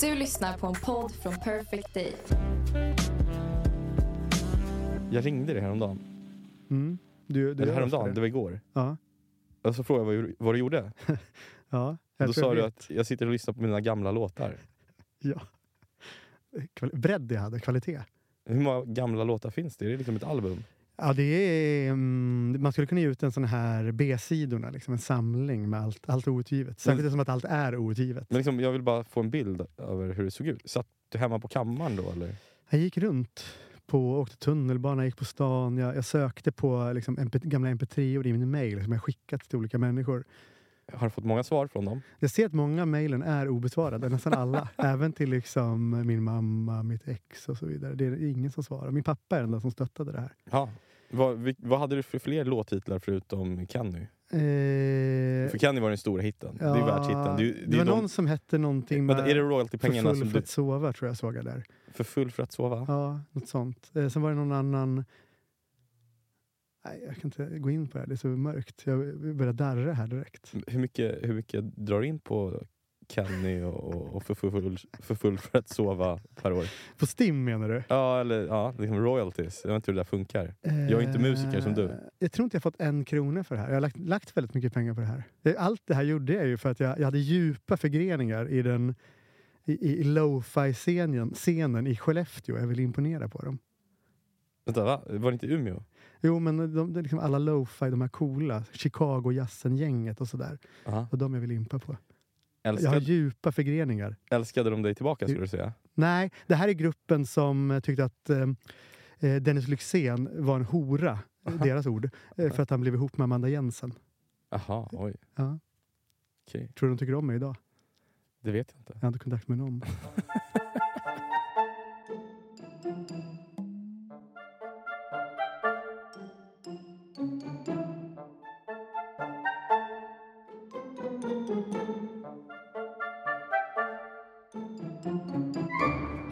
Du lyssnar på en podd från Perfect Day. Jag ringde dig häromdagen. Mm. Du, du Eller häromdagen, ofta det var igår. Ja. Och så frågade jag vad, vad du gjorde. ja. Jag då sa du att jag sitter och lyssnar på mina gamla låtar. Ja. Kval- bredd jag hade, kvalitet. Hur många gamla låtar finns det? Är det liksom ett album? Ja, det är, mm, man skulle kunna ge ut en sån här B-sidorna, liksom en samling med allt, allt outgivet. Särskilt som att allt är outgivet. Men liksom, jag vill bara få en bild över hur det såg ut. Satt du hemma på kammaren då eller? Jag gick runt, på, åkte tunnelbana, gick på stan. Jag, jag sökte på liksom, MP, gamla mp3 i min mail som jag skickat till olika människor. Har du fått många svar från dem? Jag ser att många mejlen är obesvarade, nästan alla. Även till liksom min mamma, mitt ex och så vidare. Det är ingen som svarar. Min pappa är den enda som stöttade det här. Ja. Vad, vad hade du för fler låttitlar förutom Kenny? Eh, För Kenny var den stora hitten. det är ja, världshitten. Det, är det, det var de- någon som hette någonting med... Vänta, är det För royaltypengarna full som för du... att sova tror jag såg jag där. För full för att sova? Ja, något sånt. Eh, sen var det någon annan... Nej, jag kan inte gå in på det här. Det är så mörkt. Jag börjar darra här direkt. Hur mycket, hur mycket drar in på Kenny och, och, för, full, för full för att sova per år? På Stim menar du? Ja, eller ja, liksom royalties. Jag vet inte hur det där funkar. Jag är inte musiker som du. Eh, Jag tror inte jag fått en krona för det här. Jag har lagt, lagt väldigt mycket pengar på det här. Allt det här gjorde jag ju för att jag, jag hade djupa förgreningar i den i, i lo-fi-scenen scenen i Skellefteå. Jag ville imponera på dem. Vänta, va? Var det inte Umeå? Jo, men de, de, liksom alla lo-fi, de här coola, Chicago-jazzen-gänget och sådär. Aha. Det var de jag ville impa på. Jag har Älskade, djupa förgreningar. älskade de dig tillbaka skulle du säga? Nej, det här är gruppen som tyckte att eh, eh, Dennis Lyxzén var en hora, deras ord, eh, för att han blev ihop med Amanda Jensen. Jaha, oj. Ja. Okej, Tror du de tycker om mig idag? det vet jag inte. Jag har inte kontakt med någon.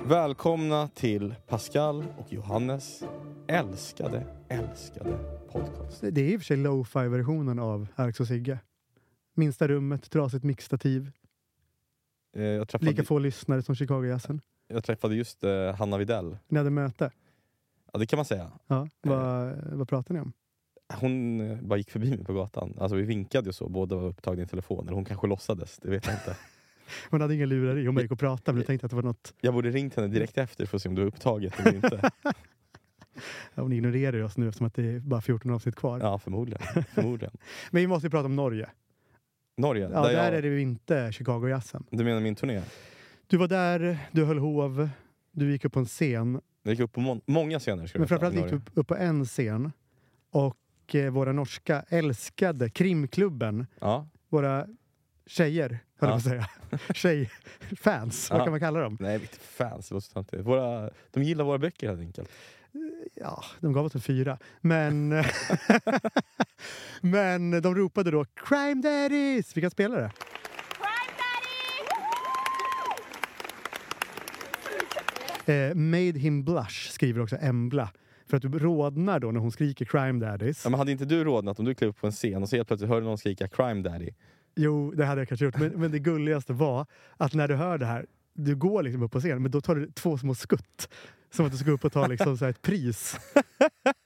Välkomna till Pascal och Johannes älskade, älskade podcast. Det är i och för sig lo-fi-versionen av Alex och Sigge. Minsta rummet, trasigt mixtativ, Eh, Jag träffade, lika få lyssnare som Chicago-jazzen. jag träffade just eh, Hanna Videll. Ni hade möte. Ja, det kan man säga. Ja, vad, vad pratar ni om? Hon eh, bara gick förbi mig på gatan. Alltså vi vinkade ju så, båda var upptagna i telefon. Eller hon kanske låtsades, det vet jag inte. Hon hade ingen lurar i. Hon bara gick och pratade, men du tänkte att det var något... Jag borde ringt henne direkt efter för att se om du var upptaget eller inte. Ja, hon ignorerar oss nu eftersom att det är bara 14 avsnitt kvar. Ja, förmodligen. förmodligen. Men vi måste ju prata om Norge. Norge, Ja, där, där jag, är det ju inte Chicago-jazzen. Du menar min turné? Du var där, du höll hov, du gick upp på en scen. Jag gick upp på må- många scener. Ska Men jag framförallt gick du upp, upp på en scen. Och eh, våra norska älskade krimklubben, Ja. våra tjejer, höll jag Ja. på att säga. Tjejfans, vad kan man kalla dem? Nej, inte fans. det låter så töntigt. Våra, de gillar våra böcker helt enkelt. Ja, de gav oss en fyra. Men, men de ropade då Crime Daddies! Vi kan spela det. Eh, made him blush skriver också Embla. För att du rodnar då när hon skriker Crime Daddies. Ja, men hade inte du rodnat om du klev upp på en scen och så helt plötsligt hörde någon skrika crime daddy? Jo, det hade jag kanske gjort. Men, men det gulligaste var att när du hör det här, du går liksom upp på scen, men då tar du två små skutt. Som att du ska upp och ta liksom så ett pris.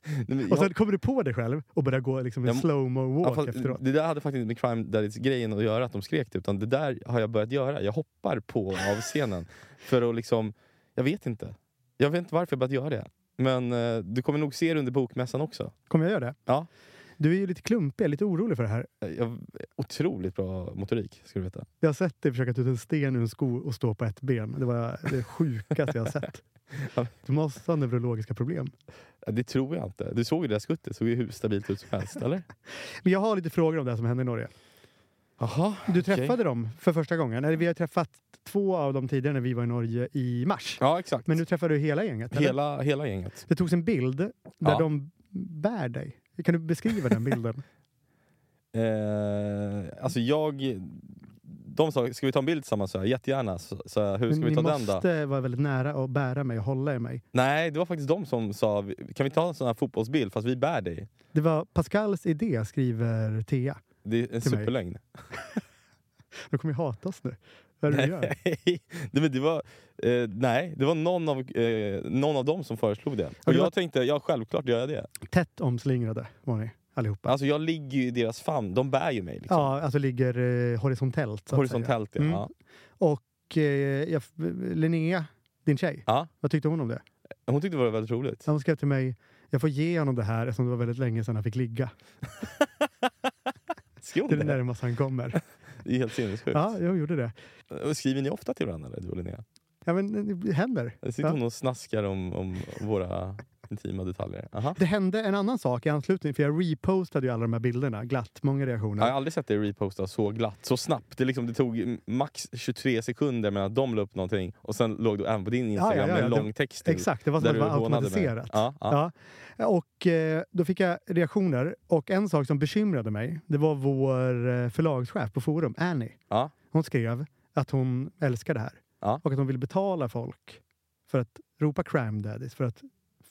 Nej, men Och jag- sen kommer du på dig själv och börjar gå liksom en Jag slow-mo walk Ja, efteråt. det där hade faktiskt inte med crime daddies grejen att göra, att de skrek det, utan det där har jag börjat göra. Jag hoppar på av scenen för att liksom, jag vet inte. Jag vet inte varför jag börjat göra det. Men eh, du kommer nog se det under bokmässan också. Kommer jag göra det? Ja. Du är ju lite klumpig, lite orolig för det här. Jag, otroligt bra motorik, ska du veta. Jag har sett dig försöka ta ut en sten ur en sko och stå på ett ben. Det var det sjukaste jag har sett. Du måste ha neurologiska problem. Det tror jag inte. Du såg ju det där skuttet, det såg ju hur stabilt ut som helst, eller? Men jag har lite frågor om det som hände i Norge. Jaha, Du träffade dem för första gången. Eller vi har träffat två av dem tidigare när vi var i Norge i mars. Ja, exakt. Men nu träffar du hela gänget? eller? hela, hela gänget. Det togs en bild där Ja. de bär dig. Kan du beskriva den bilden? Eh, alltså jag... De sa, ska vi ta en bild tillsammans? Så jag, jättegärna. Så, så jag, hur ska Men vi ni ta den då? måste vara väldigt nära och bära mig och hålla i mig. Nej, det var faktiskt de som sa, kan vi ta en sån här fotbollsbild fast vi bär dig? Det var Pascals idé, skriver Thea. Det är en superlögn. De kommer ju hata oss nu. Vad du gör? Nej, det, var, eh, nej, det var någon av, eh, någon av dem som föreslog det. Och jag tänkte, ja självklart gör jag det. Tätt omslingrade var ni allihopa. Alltså jag ligger ju i deras famn, de bär ju mig. Liksom. Ja, alltså ligger eh, horisontellt. Horisontellt ja. Mm. ja. Och eh, Linnea, din tjej, ja. vad tyckte hon om det? Hon tyckte det var väldigt roligt. Hon skrev till mig, jag får ge honom det här eftersom det var väldigt länge sedan han fick ligga. Det är det? närmaste han kommer. Det är helt sinnessjukt. Ja, jag gjorde det. Skriver ni ofta till varandra, du och Linnea? Ja, men det händer. Eller sitter Ja. hon och snaskar om, om våra intima detaljer? Aha. Det hände en annan sak i anslutning, för jag repostade ju alla de här bilderna glatt, många reaktioner. Jag har aldrig sett dig reposta så glatt, så snabbt. Det, liksom, det tog max 23 sekunder mellan att de la upp någonting och sen låg du även på din Instagram ja, ja, med en lång text till. Exakt, det var som att det var automatiserat. Ja, ja. Ja. Och eh, då fick jag reaktioner. Och en sak som bekymrade mig, det var vår eh, förlagschef på Forum, Annie. Ja. Hon skrev att hon älskar det här. Ja. Och att hon vill betala folk för att ropa crime daddies, för att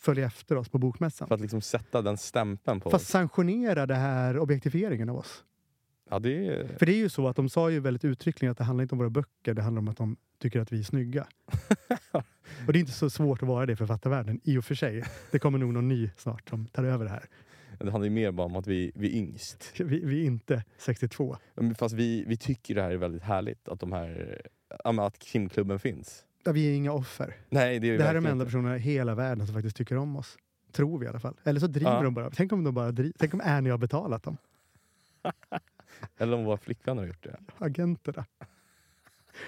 följa efter oss på bokmässan. För att liksom sätta den stämpeln på Fast oss. sanktionera det här objektifieringen av oss. Ja, det är... För det är ju så att de sa ju väldigt uttryckligen att det handlar inte om våra böcker, det handlar om att de tycker att vi är snygga. och det är inte så svårt att vara det i författarvärlden, i och för sig. Det kommer nog någon ny snart som tar över det här. Det handlar ju mer bara om att vi, vi är yngst. Vi, vi är inte 62. Men Fast vi, vi tycker det här är väldigt härligt, att, de här, att krimklubben finns. Ja, vi är inga offer. Nej, det är Det här är de enda personerna i hela världen som faktiskt tycker om oss. Tror vi i alla fall. Eller så driver Ja. de bara. Tänk om de bara driver. Tänk om Annie har betalat dem. Eller om våra flickvänner har gjort det. Agenterna.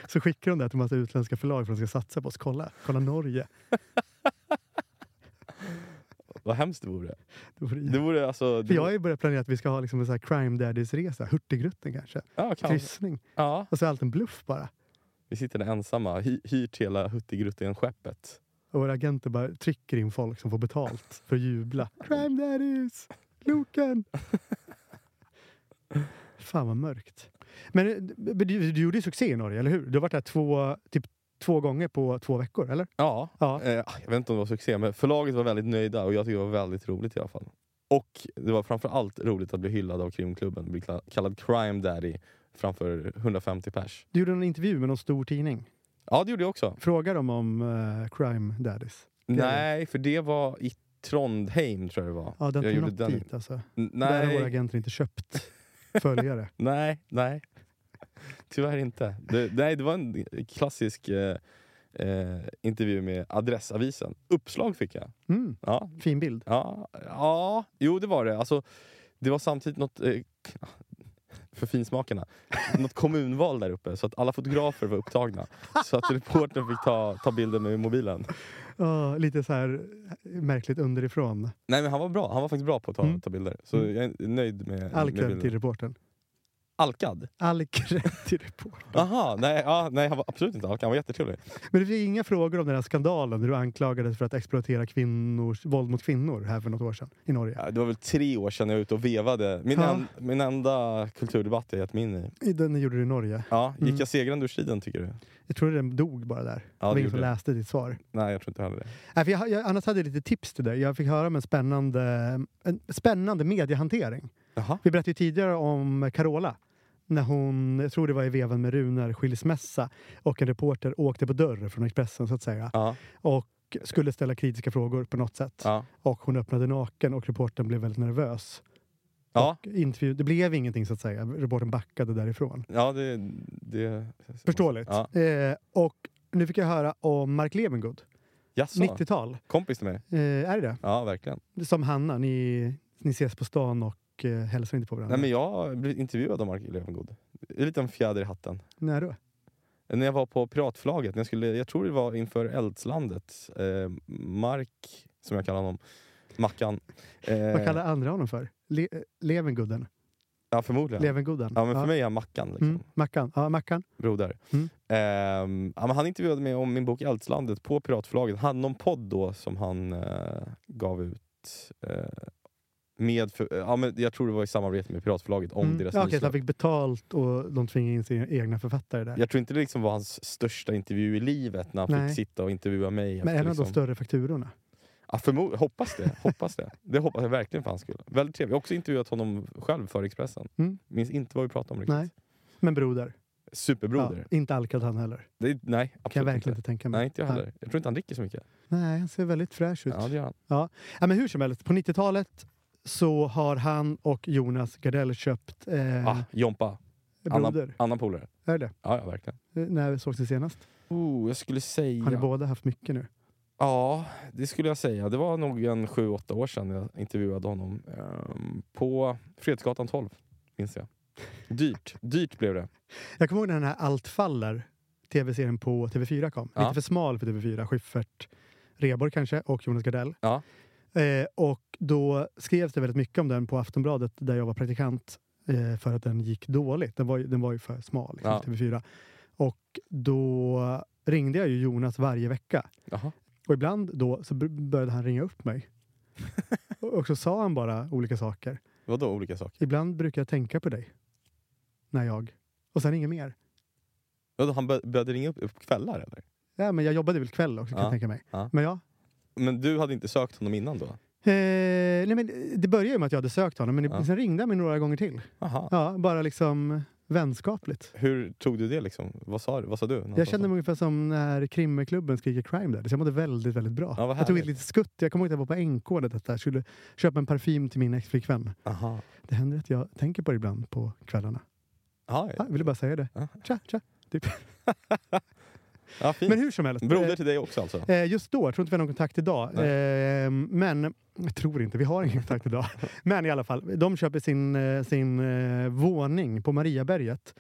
Så skickar de det till en massa utländska förlag för att de ska satsa på oss. Kolla, kolla Norge. Vad hemskt det vore. Det vore Det vore alltså... Det jag har ju börjat planera att vi ska ha liksom en sån här crime daddies-resa. Hurtigruten kanske. ja, kanske. Kryssning. Ja, Och så är allt en bluff bara. Vi sitter där ensamma, hy, hyrt hela Hurtigruten-skeppet. Och våra agenter bara trycker in folk som får betalt för att jubla. Crime daddies! Loken! Fan vad mörkt. Men du, du gjorde ju succé i Norge, eller hur? Du har varit där två, typ två gånger på två veckor, eller? Ja, Ja. eh, jag vet inte om det var succé, men förlaget var väldigt nöjda och jag tycker det var väldigt roligt i alla fall. Och det var framför allt roligt att bli hyllad av krimklubben, bli kallad crime daddy framför 150 pers. Du gjorde en intervju med någon stor tidning. Ja, det gjorde jag också. Frågar de om eh, crime daddies? Nej, för det var i Trondheim tror jag det var. Ja, den jag något den. dit alltså. N- Där har våra Nej, agenter inte köpt följare. nej, nej. Tyvärr inte. Det, nej, det var en klassisk eh, eh, intervju med Adressavisen. Uppslag fick jag. Mm, Ja, fin bild. Ja, ja, jo det var det. Alltså, det var samtidigt något, eh, för finsmakarna, något kommunval där uppe så att alla fotografer var upptagna. Så att reportern fick ta, ta bilder med mobilen. Ja, lite så här märkligt underifrån. Nej men han var bra, han var faktiskt bra på att ta, Mm. ta bilder. Så Mm. jag är nöjd med, All med bilden. till reportern. Alkad? All cred till reportern. Aha, nej, ja, nej han var absolut inte alkad, han var jättetrevlig. Men du fick inga frågor om den här skandalen där du anklagades för att exploatera kvinnors våld mot kvinnor här för något år sedan i Norge. Ja, det var väl tre år sedan jag var ute och vevade. Min, Ja. en, min enda kulturdebatt jag gett mig in i. Den gjorde du i Norge. Ja, gick Mm. jag segrande ur striden tycker du? Jag tror den dog bara där. Ja, det var ingen som läste ditt svar. Nej, jag tror inte heller det. Nej, för jag, jag, annars hade jag lite tips till dig. Jag fick höra om en spännande, en spännande mediehantering. Jaha. Vi berättade ju tidigare om Carola. När hon, jag tror det var i vevan med Runar, skilsmässa och en reporter åkte på dörr från Expressen så att säga. Ja, Och skulle ställa kritiska frågor på något sätt. ja. Och hon öppnade naken och reportern blev väldigt nervös. Ja, intervju, det blev ingenting så att säga. Reportern backade därifrån. ja det, det... Förståeligt. Ja. Eh, och nu fick jag höra om Mark Levengood. Jaså? 90-tal. Kompis till mig? Eh, är det Ja, verkligen. det? Som Hanna, ni, ni ses på stan och eh, hälsar inte på varandra. Nej, men jag blivit intervjuad av Mark Levengood. Det är lite en fjäder i hatten. När då? När jag var på Piratförlaget, när jag, skulle, jag tror det var inför Eldslandet. Eh, Mark, som jag kallar honom, Mackan. Eh, Vad kallar andra honom för? Le, Levengudden? Ja, förmodligen. Levengodden? Ja, men för mig är han Mackan. Liksom. Mm, Mackan? Ja, Mackan. broder. Mm. Ehm, ja, men han intervjuade mig om min bok Eldslandet på Piratförlaget. Han hade någon podd då som han eh, gav ut. Eh, med för, ja, men jag tror det var i samarbete med Piratförlaget om Mm. deras ja, så nysläpp. han fick betalt och de tvingade in sina egna författare där. Jag tror inte det liksom var hans största intervju i livet när han Nej. fick sitta och intervjua mig. Men en av de liksom, större fakturorna. ja, hoppas det. Hoppas det. Det hoppas jag verkligen för hans skull. Väldigt trevligt. Jag har också intervjuat honom själv för Expressen. Mm. Minns inte vad vi pratade om riktigt. Nej. Men broder. Superbroder. Ja, inte alkad han heller. Det nej, Kan jag absolut verkligen inte. tänka mig. Nej, inte jag heller. Jag tror inte han dricker så mycket. Nej, han ser väldigt fräsch ut. Ja, det gör han. Ja, men hur som helst, på 90-talet så har han och Jonas Gardell köpt eh, Ah, Jompa. Annan, annan polare. Är det Ja, ja, verkligen. Eh, När sågs det senast? Oh, jag skulle säga... Har ni båda haft mycket nu? Ja, det skulle jag säga. Det var nog en sju, åtta år sedan jag intervjuade honom. Ehm, på Fredsgatan 12, minns jag. Dyrt. Dyrt blev det. Jag kommer ihåg när den här Allt faller, tv-serien på TV4 kom. Ja. Lite för smal för TV4. Schyffert, Reborg kanske och Jonas Gardell. Ja. Eh, och då skrevs det väldigt mycket om den på Aftonbladet där jag var praktikant eh, för att den gick dåligt. Den var, den var ju för smal, liksom, Ja. TV4. Och då ringde jag ju Jonas varje vecka. Jaha. Och ibland då så började han ringa upp mig. och så sa han bara olika saker. Vadå olika saker? Ibland brukar jag tänka på dig. När jag... Och sen inget mer. Vadå, han bör, började ringa upp på kvällar eller? Ja, men jag jobbade väl kväll också kan Ja. jag tänka mig. Ja. Men ja. Men du hade inte sökt honom innan då? Eh, nej, men det började ju med att jag hade sökt honom, men Ja. sen ringde han mig några gånger till. Aha. Ja, bara liksom vänskapligt. Hur tog du det liksom? Vad sa, vad sa du? Jag kände mig ungefär som när krimmeklubben skriker crime där. Så jag mådde väldigt, väldigt bra. Ja, jag tog ett litet skutt. Jag kommer ihåg att jag var på NK. Jag skulle köpa en parfym till min exflickvän. Aha. Det händer att jag tänker på det ibland på kvällarna. Aha, Ja, jag ville bara säga det. Ja. Tja, tja. Typ. ja. Men hur som helst. Broder eh, till dig också alltså? Eh, just då, jag tror inte vi har någon kontakt idag. Eh, men, jag tror inte, vi har ingen kontakt idag. Men i alla fall, de köper sin, sin våning på Mariaberget.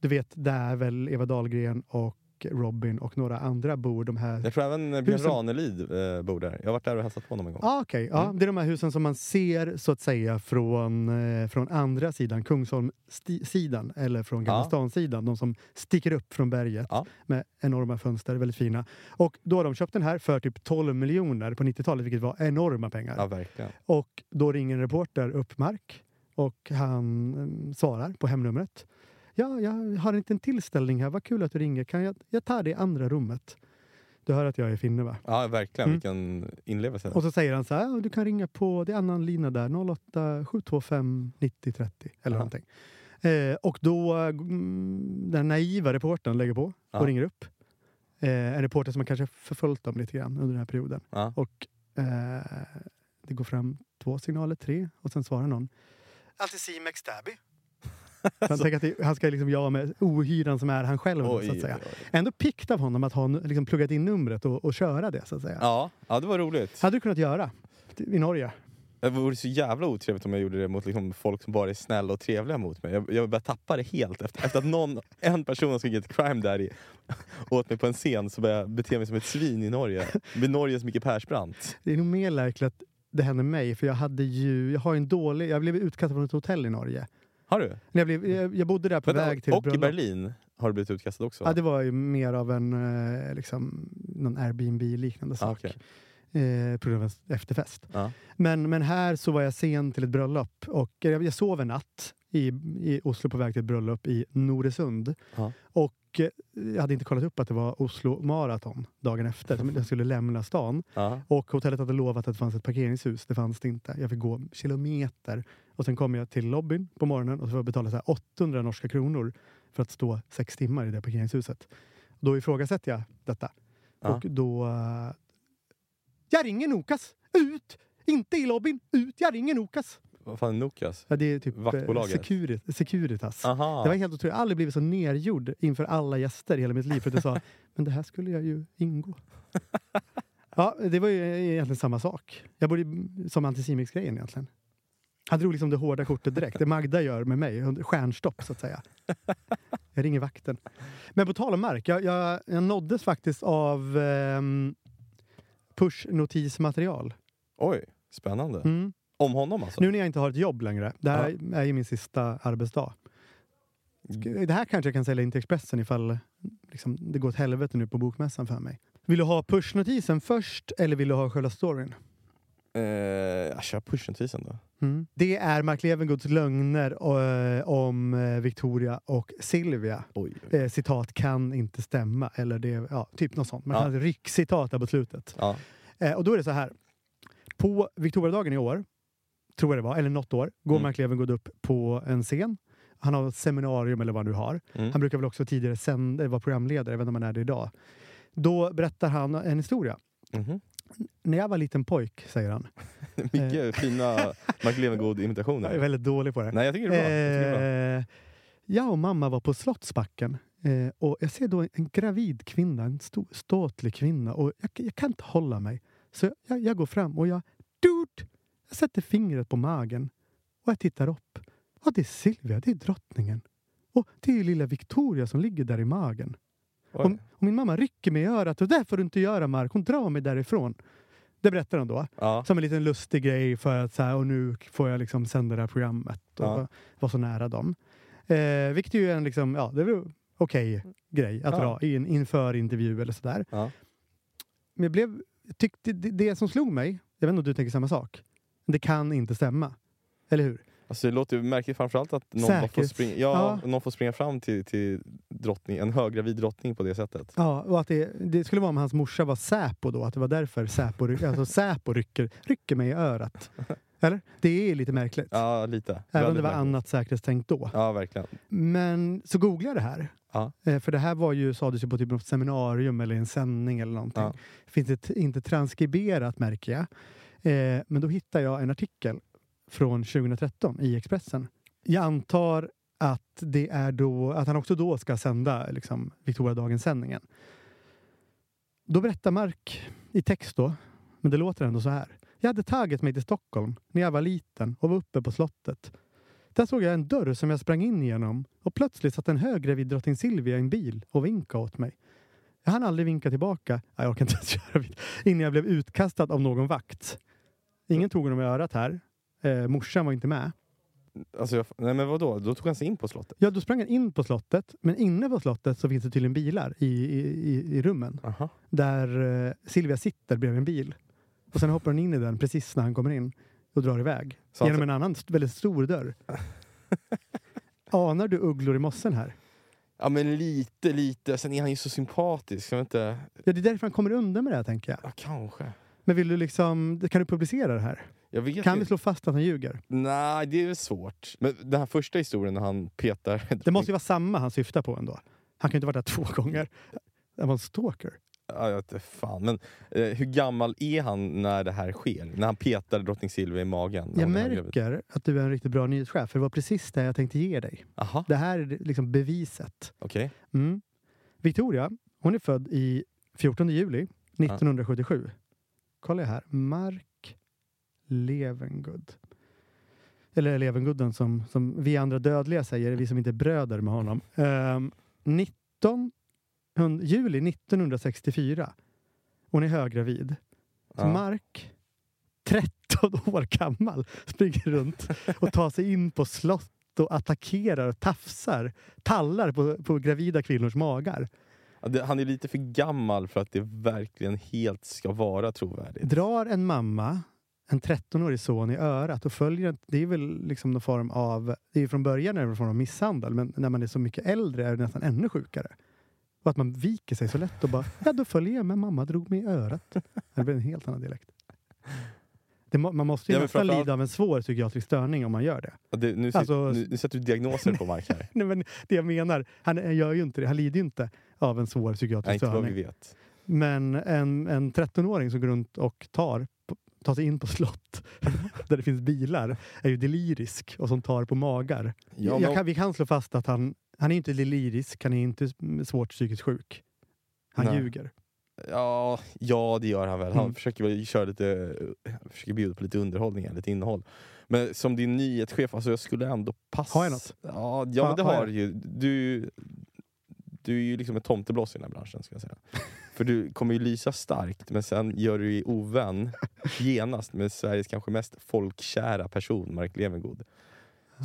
Du vet, där väl Eva Dahlgren och Robin och några andra bor. De här... Jag tror även eh, Björn Husen- Ranelid eh, bor där. Jag har varit där och hälsat på honom en gång. Ah. Ja, Mm. Det är de här husen som man ser så att säga från, eh, från andra sidan, Kungsholm-sidan eller från Gamla Ja. stan-sidan. De som sticker upp från berget Ja. med enorma fönster, väldigt fina. Och då har de köpt den här för typ 12 miljoner på 90-talet, vilket var enorma pengar. Ja, verkligen. Och då ringer en reporter upp Mark och han mm, svarar på hemnumret. Ja, jag har en liten tillställning här. Vad kul att du ringer. Kan jag, jag tar det i andra rummet. Du hör att jag är finne va? Ja, verkligen. Mm. Vilken inlevelse. Och så säger han så här, "Ja, du kan ringa på, det är annan lina där, 08 725 90 30 eller Ja. någonting. Eh, och då, mm, den naiva reportern lägger på och Ja. ringer upp. Eh, en reporter som har kanske förföljt dem lite grann under den här perioden. Ja. Och eh, det går fram två signaler, tre, och sen svarar någon. Altizim Extabi. Han tänker att det, han ska liksom jobba med ohyran som är han själv. Oj, så att säga. oj. Ändå pikt av honom att ha liksom pluggat in numret och, och köra det. så att säga. Ja, ja, det var roligt. Hade du kunnat göra i Norge? Det vore så jävla otrevligt om jag gjorde det mot liksom folk som bara är snälla och trevliga mot mig. Jag, jag började tappa det helt. Efter, efter att någon, en person har skrivit crime daddy åt mig på en scen så började jag bete mig som ett svin i Norge. Med Norges Micke Persbrandt. Det är nog mer läkligt att det hände mig, för jag hade ju, jag har en dålig, jag blev utkastad från ett hotell i Norge. Har du? Jag, blev, jag, jag bodde där på Vänta, väg till och i bröllop. Berlin har du blivit utkastad också? Ja, det var ju mer av en eh, liksom, någon Airbnb-liknande Ah, sak. okej. Eh, på grund av en efterfest. Ja. Men, men här så var jag sen till ett bröllop och jag, jag sov en natt i, i Oslo på väg till ett bröllop i Noresund. Ja. Och eh, jag hade inte kollat upp att det var Oslo Marathon dagen efter. Jag skulle lämna stan. Ja. Och hotellet hade lovat att det fanns ett parkeringshus. Det fanns det inte. Jag fick gå kilometer. Och sen kom jag till lobbyn på morgonen och så får jag betala så här 800 norska kronor för att stå sex timmar i det parkeringshuset. Då ifrågasätter jag detta. Ja. Och då... eh, jag ringer Nokas! Ut! Inte i lobbyn! Ut! Jag ringer Nokas! Vad fan är Nokias? Ja, det är typ eh, Vaktbolaget. Securit, Securitas. Aha. Det var helt otroligt. Jag har aldrig blivit så nergjord inför alla gäster i hela mitt liv. För att jag sa, men det här skulle jag ju ingå. Ja, det var ju egentligen samma sak. Jag borde som Anticimex-grejen egentligen. Han drog liksom det hårda kortet direkt. Det Magda gör med mig. Stjärnstopp så att säga. Jag ringer vakten. Men på tal om Mark. Jag, jag, jag nåddes faktiskt av ehm, push-notismaterial. Oj, spännande. Mm. Om honom alltså? Nu när jag inte har ett jobb längre. Det här är ju min sista arbetsdag. Det här kanske jag kan sälja in till Expressen ifall liksom, det går åt helvete nu på bokmässan för mig. Vill du ha pushnotisen först eller vill du ha själva storyn? Eh, jag kör pushnotisen då. Mm. Det är Mark Levengoods lögner eh, om eh, Victoria och Silvia. Oj, oj. Eh, citat kan inte stämma. Eller det, ja, typ något sånt. Man Ja. kan ha ett ryckcitat där på slutet. Ja. Eh, och då är det så här. På Victoriadagen i år, tror jag det var, eller något år, går Mm. Mark Levengood upp på en scen Han har ett seminarium eller vad han nu har. Mm. Han brukar väl också tidigare sända, vara programledare, jag vet inte om han är det idag. Då berättar han en historia. Mhm. När jag var liten pojk, säger han. Mycket fina Mark Jag är väldigt dålig på det. Nej, jag tycker det är bra. Eh, jag och mamma var på Slottsbacken eh, och jag ser då en gravid kvinna, en ståtlig kvinna och jag, jag kan inte hålla mig. Så jag, jag går fram och jag, dude, jag sätter fingret på magen och jag tittar upp. Och det är Silvia, det är drottningen. Och det är lilla Victoria som ligger där i magen. Och, och min mamma rycker mig i örat och det får du inte göra Mark, hon drar mig därifrån. Det berättar hon då. Ja. Som en liten lustig grej för att så här, och nu får jag liksom sända det här programmet och Ja. vara så nära dem. Eh, vilket ju är en liksom, ja, det är väl okej grej att Ja. dra in, inför intervju eller sådär. Ja. Men jag blev, tyckte, det, det som slog mig, jag vet inte om du tänker samma sak, det kan inte stämma. Eller hur? Alltså, det låter ju märkligt framförallt att någon, får springa, ja, Ja. någon får springa fram till, till drottning, en höggravid drottning på det sättet. Ja, och att det, det skulle vara om hans morsa var Säpo då, att det var därför Säpo, ry- alltså Säpo rycker, rycker mig i örat. Eller? Det är lite märkligt. Ja, lite. Även om det var märkligt. annat säkerhetstänkt då. Ja, verkligen. Men så googlade jag det här. Ja. Eh, För det här var ju, sades ju på typ något seminarium eller en sändning eller någonting. Ja. Finns det inte transkriberat märker jag. Eh, men då hittade jag en artikel från 2013 i Expressen. Jag antar att det är då, att han också då ska sända liksom, Victoria-dagen-sändningen. Då berättar Mark i text då, men det låter ändå så här. Jag hade tagit mig till Stockholm när jag var liten och var uppe på slottet. Där såg jag en dörr som jag sprang in genom och plötsligt satt en höggravid drottning Silvia i en bil och vinkade åt mig. Jag hann aldrig vinka tillbaka, jag orkar inte ens köra innan jag blev utkastad av någon vakt. Ingen tog honom i örat här. Eh, morsan var inte med. Alltså, jag, nej men vadå? Då tog han sig in på slottet? Ja, då sprang han in på slottet, men inne på slottet så finns det tydligen bilar i, i, i, i rummen. Aha. Där eh, Silvia sitter bredvid en bil. Och sen hoppar hon in i den precis när han kommer in och drar iväg. Så genom en annan väldigt stor dörr. Anar du ugglor i mossen här? Ja men lite, lite. Sen är han ju så sympatisk. Jag vet inte. Ja, det är därför han kommer undan med det här, tänker jag. Ja, kanske. Men vill du liksom, kan du publicera det här? Kan vi inte. slå fast att han ljuger? Nej, det är svårt. Men den här första historien när han petar... Det måste ju vara samma han syftar på ändå. Han kan ju inte varit där två gånger. Han var en stalker. Ja, jag vet fan. Men eh, hur gammal är han när det här sker? När han petar drottning Silvia i magen? Jag märker att du är en riktigt bra nyhetschef, för det var precis det jag tänkte ge dig. Aha, Det här är liksom beviset. okej. Mm. Victoria, hon är född i 14 juli 1977. Kolla här. Mark Levengood. Eller Levengooden som, som vi andra dödliga säger, vi som inte är bröder med honom. Um, 19, hund- juli 1964. Hon är höggravid. Så Ja. Mark, 13 år gammal, springer runt och tar sig in på slott och attackerar och tafsar, tallar på, på gravida kvinnors magar. Han är lite för gammal för att det verkligen helt ska vara trovärdigt. Drar en mamma en 13-årig son i örat och följer Det är väl liksom någon form av... Det är ju från början en form av misshandel, men när man är så mycket äldre är det nästan ännu sjukare. Och att man viker sig så lätt och bara, ja då följer jag med, mamma drog mig i örat. Det blir en helt annan dialekt. Det man måste ju Ja, nästan lida av en svår psykiatrisk störning om man gör det. Ja, det nu, Alltså- nu, nu sätter du diagnoser på Mark här. Nej, men det jag menar, han gör ju inte det. Han lider ju inte av en svår Nej, psykiatrisk inte vad vi störning. vet. Men en, en 13-åring som går runt och tar, tar sig in på slott där det finns bilar är ju delirisk och som tar på magar. Ja, men- kan, vi kan slå fast att han, han är inte delirisk, han är inte svårt psykiskt sjuk. Han Nej. ljuger. Ja, ja, det gör han väl. Han Mm. försöker väl köra lite, försöker bjuda på lite underhållning, lite innehåll. Men som din nyhetschef, alltså jag skulle ändå passa... Har jag något? Ja, ja men Ja, det har du ju. Du, är ju liksom ett tomtebloss i den här branschen, ska jag säga. För du kommer ju lysa starkt, men sen gör du dig ovän genast med Sveriges kanske mest folkkära person, Mark Levengood.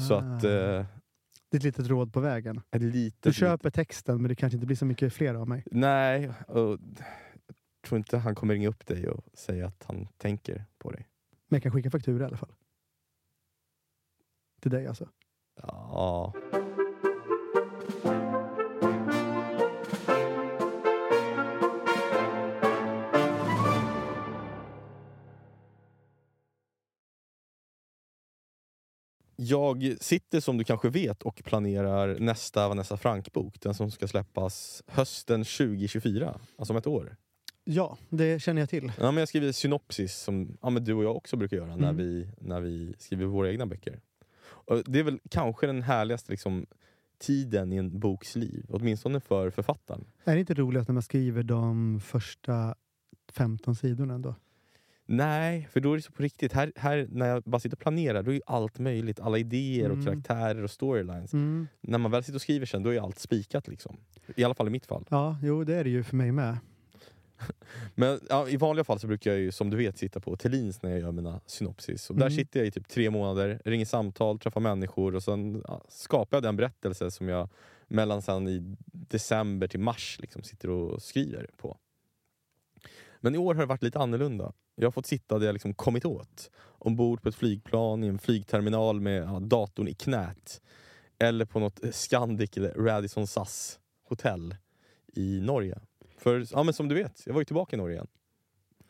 Så att... Ah. Eh, Det är ett litet råd på vägen. litet, Du köper texten men det kanske inte blir så mycket fler av mig. Nej, och, jag tror inte han kommer ringa upp dig och säga att han tänker på dig. Men jag kan skicka faktura i alla fall. Till dig alltså. Ja. Jag sitter som du kanske vet och planerar nästa Vanessa Frank-bok. Den som ska släppas hösten 2024, alltså om ett år. Ja, det känner jag till. Ja, men jag skriver synopsis som ja, men du och jag också brukar göra när, Mm. vi, när vi skriver våra egna böcker. Och det är väl kanske den härligaste liksom, tiden i en boks liv, åtminstone för författaren. Är det inte roligt när man skriver de första 15 sidorna ändå? Nej, för då är det så på riktigt. Här, här när jag bara sitter och planerar, då är allt möjligt. Alla idéer och Mm. karaktärer och storylines. Mm. När man väl sitter och skriver sen, då är allt spikat. Liksom. I alla fall i mitt fall. Ja, jo det är det ju för mig med. Men ja, i vanliga fall så brukar jag ju som du vet sitta på Thelins när jag gör mina synopsis. Och Där Mm. sitter jag i typ tre månader, ringer samtal, träffar människor och sen ja, skapar jag den berättelse som jag mellan sen i december till mars liksom sitter och skriver på. Men i år har det varit lite annorlunda. Jag har fått sitta där jag liksom kommit åt. Ombord på ett flygplan i en flygterminal med ja, datorn i knät. Eller på något Scandic eller Radisson SAS hotell i Norge. För ja, men som du vet, jag var ju tillbaka i Norge igen.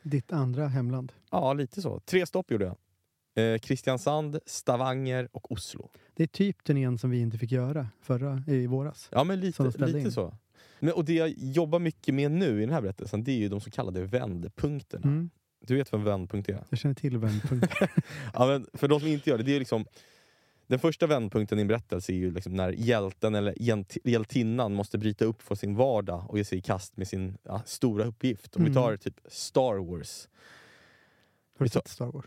Ditt andra hemland. Ja, lite så. Tre stopp gjorde jag. Eh, Kristiansand, Stavanger och Oslo. Det är typ turnén som vi inte fick göra förra i våras. Ja, men lite, lite in. så. Men, och det jag jobbar mycket med nu i den här berättelsen, det är ju de så kallade vändpunkterna. Mm. Du vet vad en vändpunkt är? Jag känner till vändpunkt. Ja, men för de som inte gör det, det är liksom den första vändpunkten i en berättelse är ju liksom när hjälten eller hjält- hjältinnan måste bryta upp från sin vardag och ge sig i kast med sin ja, stora uppgift. Om Mm. vi tar typ Star Wars. Har du sett Star Wars?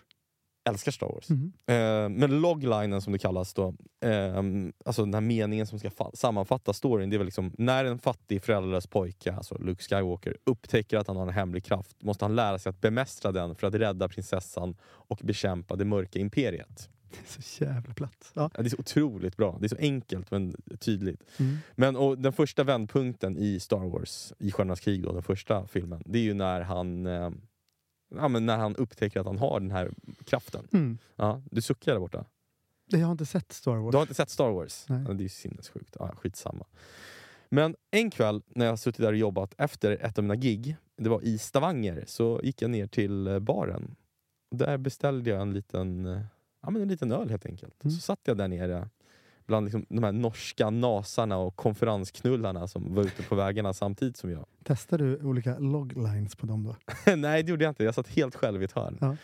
Älskar Star Wars. Mm. Eh, men loglinen som det kallas då, eh, alltså den här meningen som ska fa- sammanfatta storyn, det är väl liksom när en fattig föräldralös pojke, alltså Luke Skywalker, upptäcker att han har en hemlig kraft måste han lära sig att bemästra den för att rädda prinsessan och bekämpa det mörka imperiet. Det är så jävla platt. Ja. Ja, det är så otroligt bra. Det är så enkelt men tydligt. Mm. Men och den första vändpunkten i Star Wars, i Stjärnornas krig, då, den första filmen, det är ju när han, eh, ja, men när han upptäcker att han har den här kraften. Mm. Ja, du suckar där borta. Jag har inte sett Star Wars. Du har inte sett Star Wars? Nej. Ja, det är ju sinnessjukt. Ja, skitsamma. Men en kväll när jag suttit där och jobbat efter ett av mina gig, det var i Stavanger, så gick jag ner till eh, baren. Där beställde jag en liten, eh, ja, men en liten öl helt enkelt. Mm. Så satt jag där nere bland liksom de här norska nasarna och konferensknullarna som var ute på vägarna samtidigt som jag. Testar du olika loglines på dem då? Nej, det gjorde jag inte. Jag satt helt själv i ett hörn. Ja.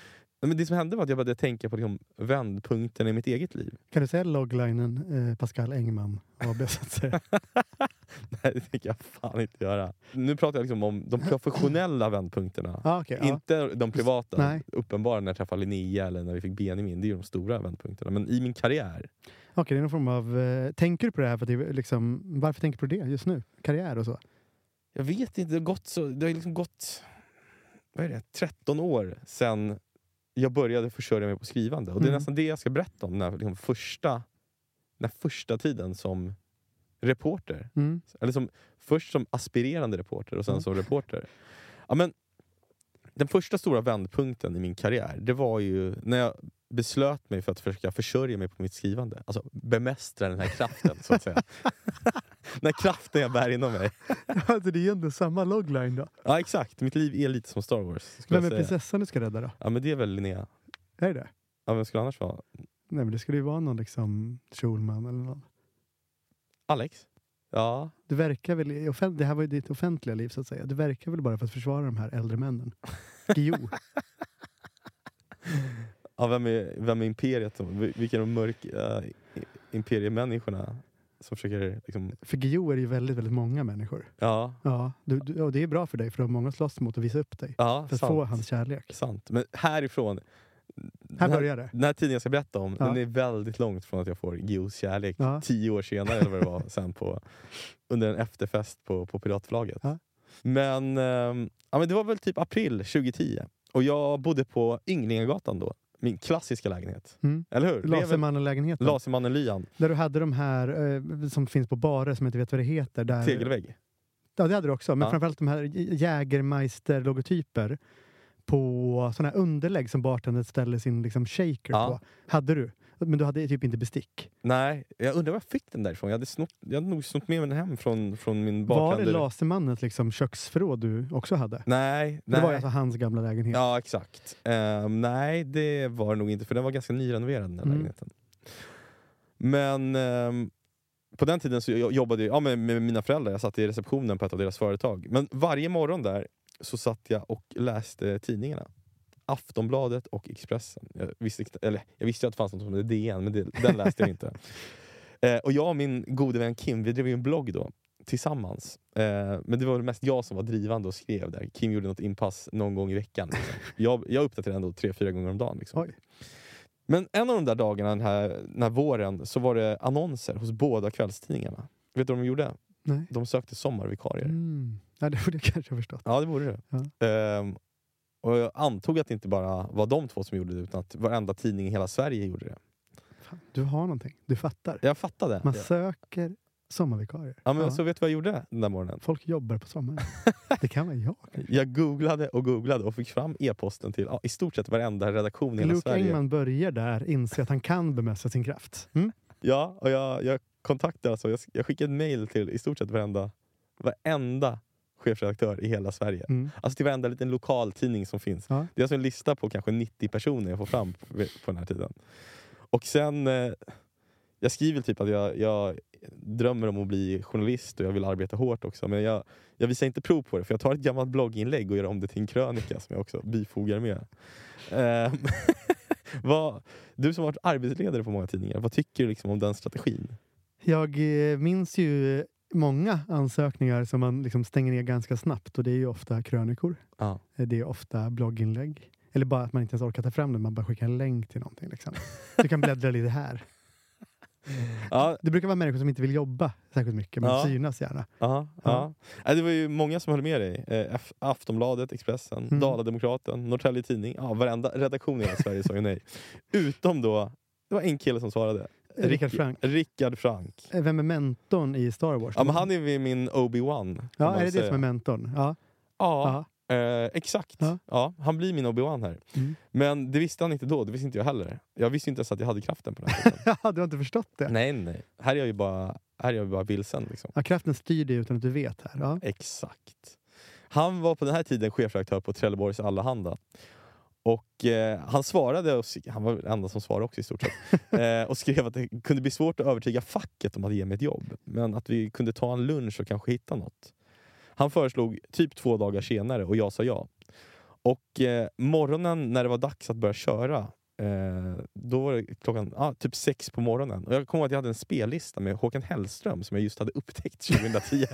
Men det som hände var att jag började tänka på liksom vändpunkten i mitt eget liv. Kan du säga loglinen eh, Pascal Engman AB så att säga? Nej, det tänker jag fan inte göra. Nu pratar jag liksom om de professionella vändpunkterna. ah, okay, ja. Inte de privata. Nej. Uppenbara när jag träffade Linnea eller när vi fick Benjamin. Det är de stora vändpunkterna. Men i min karriär. Okej, det är någon form av... Eh, tänker du på det här? För att liksom, varför tänker du på det just nu? Karriär och så? Jag vet inte, det har gått, så, det har liksom gått vad är det, 13 år sedan jag började försörja mig på skrivande. Och det är Mm. nästan det jag ska berätta om. Den här, liksom, första, den här första tiden som reporter. Mm. Eller som, först som aspirerande reporter och sen Mm. som reporter. Ja, men, den första stora vändpunkten i min karriär, det var ju när jag beslöt mig för att försöka försörja mig på mitt skrivande. Alltså bemästra den här kraften, så att säga. den här kraften jag bär inom mig. alltså, det är ändå samma logline då. Ja, exakt. Mitt liv är lite som Star Wars. Vem är prinsessan du ska rädda då? Ja, men det är väl Linnea. Är det? Ja, vem skulle annars vara? Nej men det skulle ju vara någon liksom Schulman eller någon. Alex? Ja. Du verkar väl, i offen- det här var ju ditt offentliga liv så att säga. Du verkar väl bara för att försvara de här äldre männen? Guillou. ja vem, är, vem är imperiet? vil- Vilka är de mörka uh, imperiemänniskorna som försöker liksom... För Guillou är det ju väldigt, väldigt många människor. Ja, Ja, du, du, och det är bra för dig för du har många att slåss mot och visa upp dig. ja För att sant. få hans kärlek. sant. Men härifrån... Här börjar det. Den här tiden jag ska berätta om, Ja. den är väldigt långt från att jag får Gios kärlek Ja. tio år senare eller vad det var, sen på, under en efterfest på, på Piratförlaget. Ja. Men, ehm, ja, men det var väl typ april 2010 och jag bodde på Ynglingagatan då, min klassiska lägenhet. Mm. Eller hur? Lasermannen-lägenheten. Lasermannen Lyan, Där du hade de här eh, som finns på barer som jag inte vet vad det heter. Där, tegelvägg. Ja, det hade du också. Men Ja. framförallt de här Jägermeister-logotyper på såna här underlägg som bartendern ställer sin liksom, shaker Ja. på. Hade du. Men du hade typ inte bestick. Nej, jag undrar var jag fick den därifrån. Jag hade, snott, jag hade nog snott med mig den hem från, från min Var det. Lasermannens liksom, köksförråd du också hade? Nej, Det var nej. alltså hans gamla lägenhet. Ja, exakt. Ehm, nej, det var det nog inte, för den var ganska nyrenoverad den här Mm. lägenheten. Men ehm, på den tiden så jag jobbade jag ja, med, med mina föräldrar, jag satt i receptionen på ett av deras företag. Men varje morgon där så satt jag och läste tidningarna. Aftonbladet och Expressen. Jag visste, eller, jag visste att det fanns något som hette DN, men det, den läste jag inte. Eh, och jag och min gode vän Kim, vi drev ju en blogg då tillsammans. Eh, men det var mest jag som var drivande och skrev där. Kim gjorde något inpass någon gång i veckan. Liksom. Jag, jag uppdaterade ändå tre, fyra gånger om dagen. Liksom. Men en av de där dagarna den här, den här våren så var det annonser hos båda kvällstidningarna. Vet du vad de gjorde? Nej. De sökte sommarvikarier. Mm. Ja, det borde jag kanske ha förstått. Ja, det borde det. Ehm, och jag antog att det inte bara var de två som gjorde det, utan att varenda tidning i hela Sverige gjorde det. Fan, du har någonting. Du fattar. Jag fattade. Man söker sommarvikarier. Ja, men Ja. Så vet du vad jag gjorde den där morgonen? Folk jobbar på sommaren. Det kan vara jag. Jag googlade och googlade och fick fram e-posten till ja, i stort sett varenda redaktion i hela Luke Sverige. Engman börjar där, inse att han kan bemästra sin kraft. Mm? Ja, och jag, jag kontaktade alltså, jag, jag skickade ett mail till i stort sett varenda, varenda chefredaktör i hela Sverige. Mm. Alltså till varenda liten lokaltidning som finns. Ja. Det är alltså en lista på kanske 90 personer jag får fram på, på den här tiden. Och sen, eh, jag skriver typ att jag, jag drömmer om att bli journalist och jag vill arbeta hårt också. Men jag, jag visar inte prov på det för jag tar ett gammalt blogginlägg och gör om det till en krönika som jag också bifogar med. Ehm, vad, du som varit arbetsledare på många tidningar, vad tycker du liksom om den strategin? Jag eh, minns ju många ansökningar som man liksom stänger ner ganska snabbt och det är ju ofta krönikor. Ja. Eh, Det är ofta blogginlägg. Eller bara att man inte ens orkar ta fram det, man bara skickar en länk till någonting. Liksom. Du kan bläddra lite här. Ja, Det brukar vara människor som inte vill jobba särskilt mycket, men Ja. synas gärna. Ja, ja. Nej, det var ju många som höll med dig. Eh, Aftonbladet, Expressen, Mm. Dala-Demokraten, Norrtelje Tidning. Ja, varenda redaktion i hela Sverige sa ju nej. Utom då, det var en kille som svarade. Rickard Rick- Frank. Rickard Frank. Eh, Vem är mentorn i Star Wars? Ja, men han är min Obi-Wan. ja är det säga. det som är mentorn? Ja. Ja, eh, exakt. Ja. Ja. han blir min Obi-Wan här. Mm. Men det visste han inte då, det visste inte jag heller. Jag visste inte ens att jag hade kraften på den här du har inte förstått det? nej, nej. Här är jag ju bara, här är jag bara vilsen. Liksom. Ja, kraften styr dig utan att du vet. här. Ja. Exakt. Han var på den här tiden chefredaktör på Trelleborgs Allehanda. Och eh, han svarade, och, han var den enda som svarade också i stort sett, eh, och skrev att det kunde bli svårt att övertyga facket om att ge mig ett jobb. Men att vi kunde ta en lunch och kanske hitta något. Han föreslog typ två dagar senare och jag sa ja. Och eh, morgonen när det var dags att börja köra, eh, då var det klockan ah, typ sex på morgonen. Och jag kommer ihåg att jag hade en spellista med Håkan Hellström som jag just hade upptäckt 2010.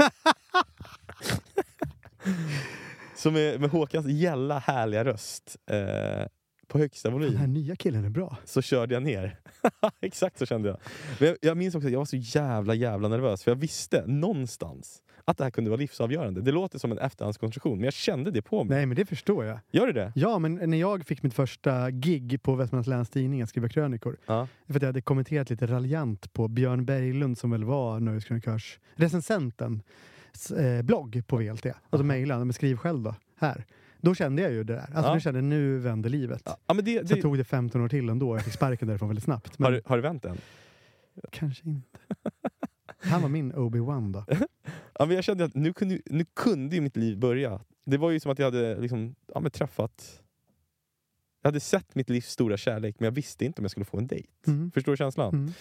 Så med, med Håkans gälla härliga röst eh, på högsta Den här volym nya killen är bra. så körde jag ner. Exakt så kände jag. Men jag. Jag minns också att jag var så jävla jävla nervös för jag visste någonstans att det här kunde vara livsavgörande. Det låter som en efterhandskonstruktion men jag kände det på mig. Nej, men det förstår jag. Gör det det? Ja, men när jag fick mitt första gig på Västmanlands Läns Tidning att skriva krönikor. Ja. För att jag hade kommenterat lite raljant på Björn Berglund som väl var Nöjeskrönikörs recensenten eh, blogg på VLT. Så mejlade han, men skriv själv då, här. Då kände jag ju det där. Alltså Ja. nu kände jag, nu vänder livet. Ja, ja, men det, Så det, tog det 15 år till ändå. Jag fick sparken därifrån väldigt snabbt. Men har, du- har du vänt än? kanske inte. Han var min Obi-Wan då. Ja, men jag kände att nu kunde, nu kunde ju mitt liv börja. Det var ju som att jag hade liksom, ja, men träffat... Jag hade sett mitt livs stora kärlek men jag visste inte om jag skulle få en dejt. Mm. Förstår du känslan? Mm.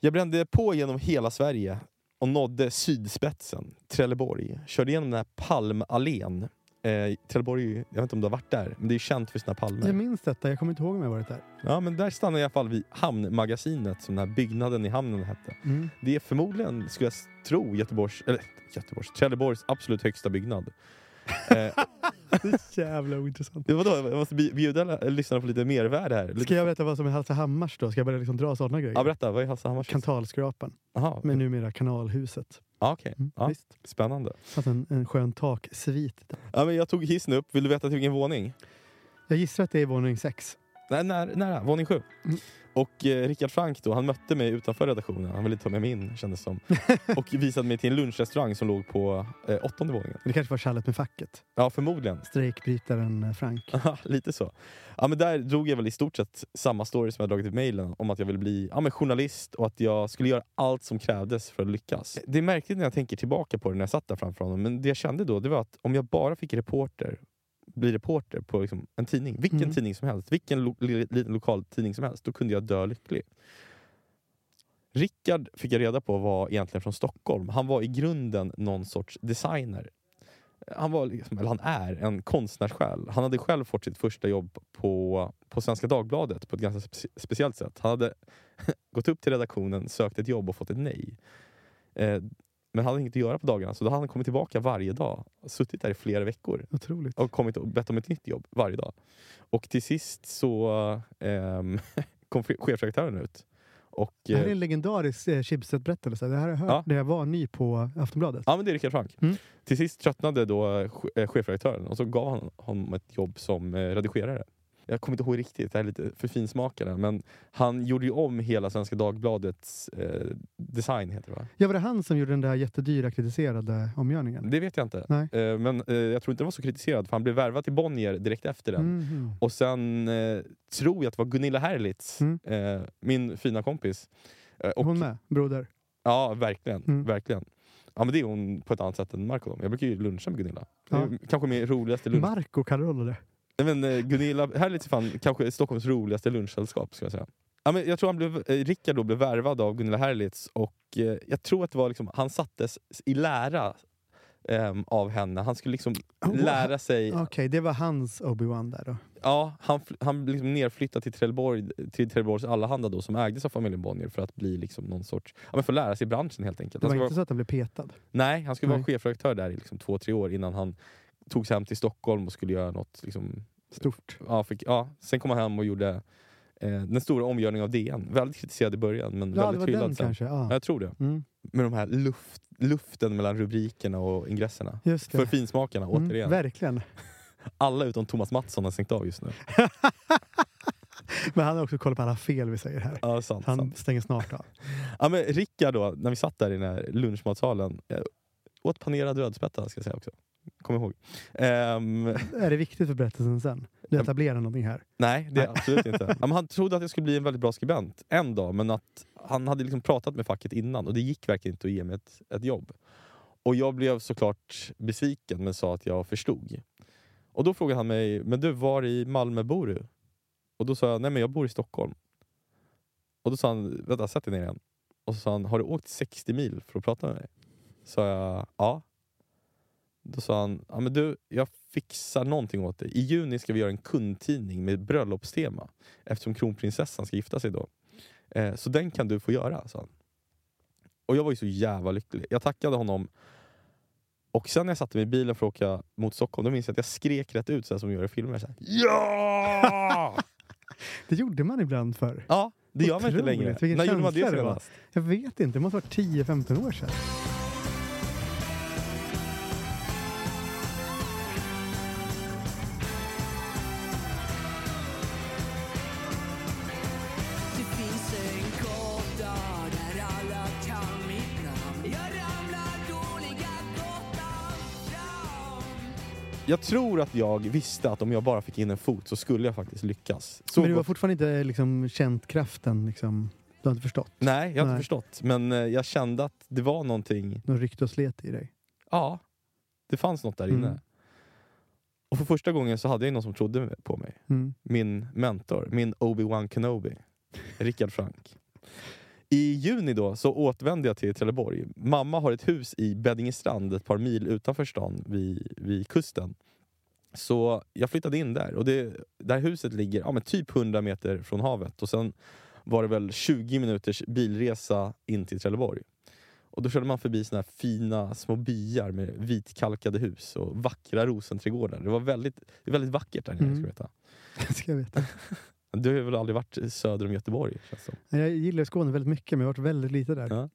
Jag brände på genom hela Sverige och nådde sydspetsen, Trelleborg. Körde igenom den här Palmallén. Eh, Trelleborg, ju- jag vet inte om du har varit där, men det är känt för sina palmer. Jag minns detta, jag kommer inte ihåg om jag varit där. Ja, men där stannade jag i alla fall vid Hamnmagasinet, som den här byggnaden i hamnen hette. Mm. Det är förmodligen, skulle jag tro, Göteborgs, eller Göteborgs, Trelleborgs absolut högsta byggnad. Eh, jävla ointressant. det var då, jag måste bj- bjuda lyssnarna på lite mervärde här. Lite, Ska jag berätta vad som är Hallstahammars då? Ska jag börja liksom dra sådana grejer? ja, berätta, vad är Hallstahammars? Kantalskrapan, Jaha, men numera kanalhuset. ja, okej. Mm, Ja, Visst. spännande. Satt en, en skön taksvit. där. Ja, men jag tog hissen upp, vill du veta till vilken våning? Jag gissar att det är våning sex. Nej, nära, nära våning sju. Mm. Och eh, Rickard Frank då, han mötte mig utanför redaktionen, han ville ta med mig in kändes som. Och visade mig till en lunchrestaurang som låg på eh, åttonde våningen. Det kanske var tjallet med facket. Ja, förmodligen. Strejkbrytaren eh, Frank. Lite så. Ja, men där drog jag väl i stort sett samma story som jag dragit i mejlen om att jag ville bli ja, men journalist och att jag skulle göra allt som krävdes för att lyckas. Det är märkligt när jag tänker tillbaka på det när jag satt där framför honom, men det jag kände då det var att om jag bara fick reporter bli reporter på liksom en tidning, vilken Mm. tidning som helst, vilken lo li- liten lokal tidning som helst, då kunde jag dö lycklig. Rickard fick jag reda på var egentligen från Stockholm. Han var i grunden någon sorts designer. Han, var liksom, eller han är en konstnärssjäl. Han hade själv fått sitt första jobb på, på Svenska Dagbladet på ett ganska spe speciellt sätt. Han hade gått upp till redaktionen, sökt ett jobb och fått ett nej. Eh, men han hade inget att göra på dagarna så då hade han kommit tillbaka varje dag. Suttit där i flera veckor Otroligt. och kommit och bett om ett nytt jobb varje dag. Och till sist så ehm, kom che- chefredaktören ut. Och, Det här är eh, en legendarisk eh, Schibsted-berättelse. Det här har jag hört Ja. när jag var ny på Aftonbladet. Ja, men det är Rickard Frank. Mm. Till sist tröttnade då eh, eh, chefredaktören och så gav han honom ett jobb som eh, redigerare. Jag kommer inte ihåg riktigt, det här är lite för finsmakare, men han gjorde ju om hela Svenska Dagbladets eh, design, heter det va? Ja, var det han som gjorde den där jättedyra kritiserade omgörningen? Det vet jag inte. Eh, men eh, jag tror inte den var så kritiserad, för han blev värvad till Bonnier direkt efter den. Mhm. Och sen eh, tror jag att det var Gunilla Herlitz, Mm. eh, min fina kompis. Eh, och, Hon med? Broder? Ja, verkligen. Mm. verkligen. Ja, men det är hon på ett annat sätt än Marco. Jag brukar ju luncha med Gunilla. Ja. Kanske min roligaste lunch. Marco kallar hon det. Men, eh, Gunilla Herlitz är fan kanske Stockholms roligaste lunchsällskap. Ska jag säga. Ja, men jag tror han blev, eh, Rickard då blev värvad av Gunilla Herlitz och eh, jag tror att det var liksom, han sattes i lära ehm, av henne. Han skulle liksom Oh, lära sig Okej, det var hans Obi-Wan där då. Ja, han, han blev liksom nerflyttad till Trelleborg, till Trelleborgs Allehanda då, som ägdes av familjen Bonnier för att bli liksom någon sorts, ja, men för att lära sig branschen helt enkelt. Det var inte vara, så att han blev petad? nej, han skulle vara Nej. chefredaktör där i liksom två, tre år innan han togs hem till Stockholm och skulle göra något. Liksom, Stort. ja, fick, ja. Sen kom han hem och gjorde eh, den stora omgörningen av DN. Väldigt kritiserad i början, men Ja, väldigt hyllad sen. kanske. Ja. Ja, jag tror det. Mm. Med de här luft, luften mellan rubrikerna och ingresserna. För finsmakarna, Mm, återigen. verkligen. Alla utom Thomas Mattsson har stängt av just nu. Men han har också koll på alla fel vi säger här. Ja, sant, Han sant. stänger snart av. Ja, men Rickard då, när vi satt där i den här lunchmatsalen, jag åt panerad rödspätta ska jag säga också. Kom ihåg. Ehm, Är det viktigt för berättelsen sen? Du etablerar någonting här. nej, det är absolut inte. Han trodde att jag skulle bli en väldigt bra skribent en dag, men att han hade liksom pratat med facket innan och det gick verkligen inte att ge mig ett, ett jobb. Och jag blev såklart besviken men sa att jag förstod. Och då frågade han mig, men du var i Malmö bor du? Och då sa jag, nej men jag bor i Stockholm. Och då sa han, vänta sätt dig ner igen. Och så sa han, har du åkt 60 mil för att prata med mig? Sa jag, ja. Då sa han, ja men du, jag fixar någonting åt dig. I juni ska vi göra en kundtidning med bröllopstema. Eftersom kronprinsessan ska gifta sig då. Eh, så den kan du få göra, sa han. Och jag var ju så jävla lycklig. Jag tackade honom. Och sen när jag satte mig i bilen för att åka mot Stockholm, då minns jag att jag skrek rätt ut så här som gör i filmer. Så här, ja! Det gjorde man ibland förr. ja, det gör man inte längre. När gjorde man det senast? Jag vet inte, det måste ha varit 10-15 år sedan. Jag tror att jag visste att om jag bara fick in en fot så skulle jag faktiskt lyckas. Så Men du har gott- fortfarande inte liksom, känt kraften? Liksom. Du har inte förstått? Nej, jag har inte förstått. Men eh, jag kände att det var någonting, Någon ryckte och slet i dig? ja, det fanns något där inne. Mm. Och för första gången så hade jag någon som trodde på mig. Mm. Min mentor, min Obi-Wan Kenobi, Rickard Frank. I juni då så återvände jag till Trelleborg. Mamma har ett hus i Beddingestrand, ett par mil utanför stan vid, vid kusten. Så jag flyttade in där och det, här huset ligger ja, men typ 100 meter från havet och sen var det väl 20 minuters bilresa in till Trelleborg. Och då körde man förbi såna här fina små byar med vitkalkade hus och vackra rosenträdgårdar. Det var väldigt, det väldigt vackert där nere, Mm. ska du veta. Ska jag veta. Du har väl aldrig varit söder om Göteborg? Känns som. Jag gillar Skåne väldigt mycket, men jag har varit väldigt lite där. Ja.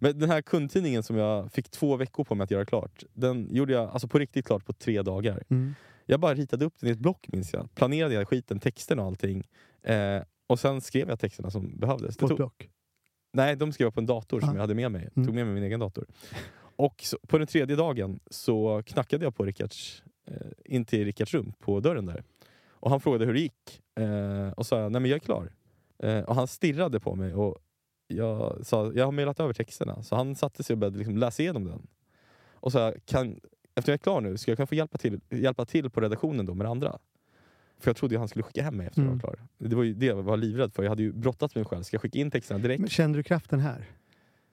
Men den här kundtidningen som jag fick två veckor på mig att göra klart, den gjorde jag alltså på riktigt klart på tre dagar. Mm. Jag bara ritade upp den i ett block minns jag. Planerade jag skiten, texten och allting. Eh, och sen skrev jag texterna som behövdes. På ett block. nej, de skrev jag på en dator som Ah. jag hade med mig. Mm. Tog med mig min egen dator. Och så, på den tredje dagen så knackade jag på Rickards, eh, in till Rickards rum på dörren där. Och han frågade hur det gick. Eh, och sa nej men jag är klar. Eh, och han stirrade på mig och jag sa, jag har mejlat över texterna. Så han satte sig och började liksom läsa igenom den. Och sa, kan, eftersom jag är klar nu, ska jag kunna få hjälpa till, hjälpa till på redaktionen då med det andra? För jag trodde ju han skulle skicka hem mig efter Mm. jag var klar. Det var ju det jag var livrädd för. Jag hade ju brottats med mig själv. Ska jag skicka in texterna direkt? Men kände du kraften här?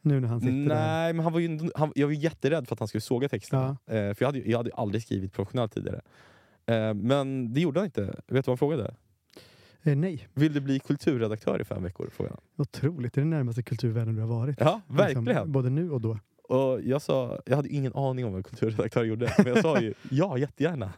Nu när han sitter där? Nej, men han var ju, han, jag var ju jätterädd för att han skulle såga texterna. Eh, för jag hade, jag hade aldrig skrivit professionellt tidigare. Eh, men det gjorde han inte. Vet du vad han frågade? Eh, nej, Vill du bli kulturredaktör i fem veckor? Frågade han. otroligt. Det är den närmaste kulturvärlden du har varit. Ja, verkligen. Liksom, både nu och då. Och jag sa, jag hade ingen aning om vad kulturredaktör gjorde, men jag sa ju ja, jättegärna.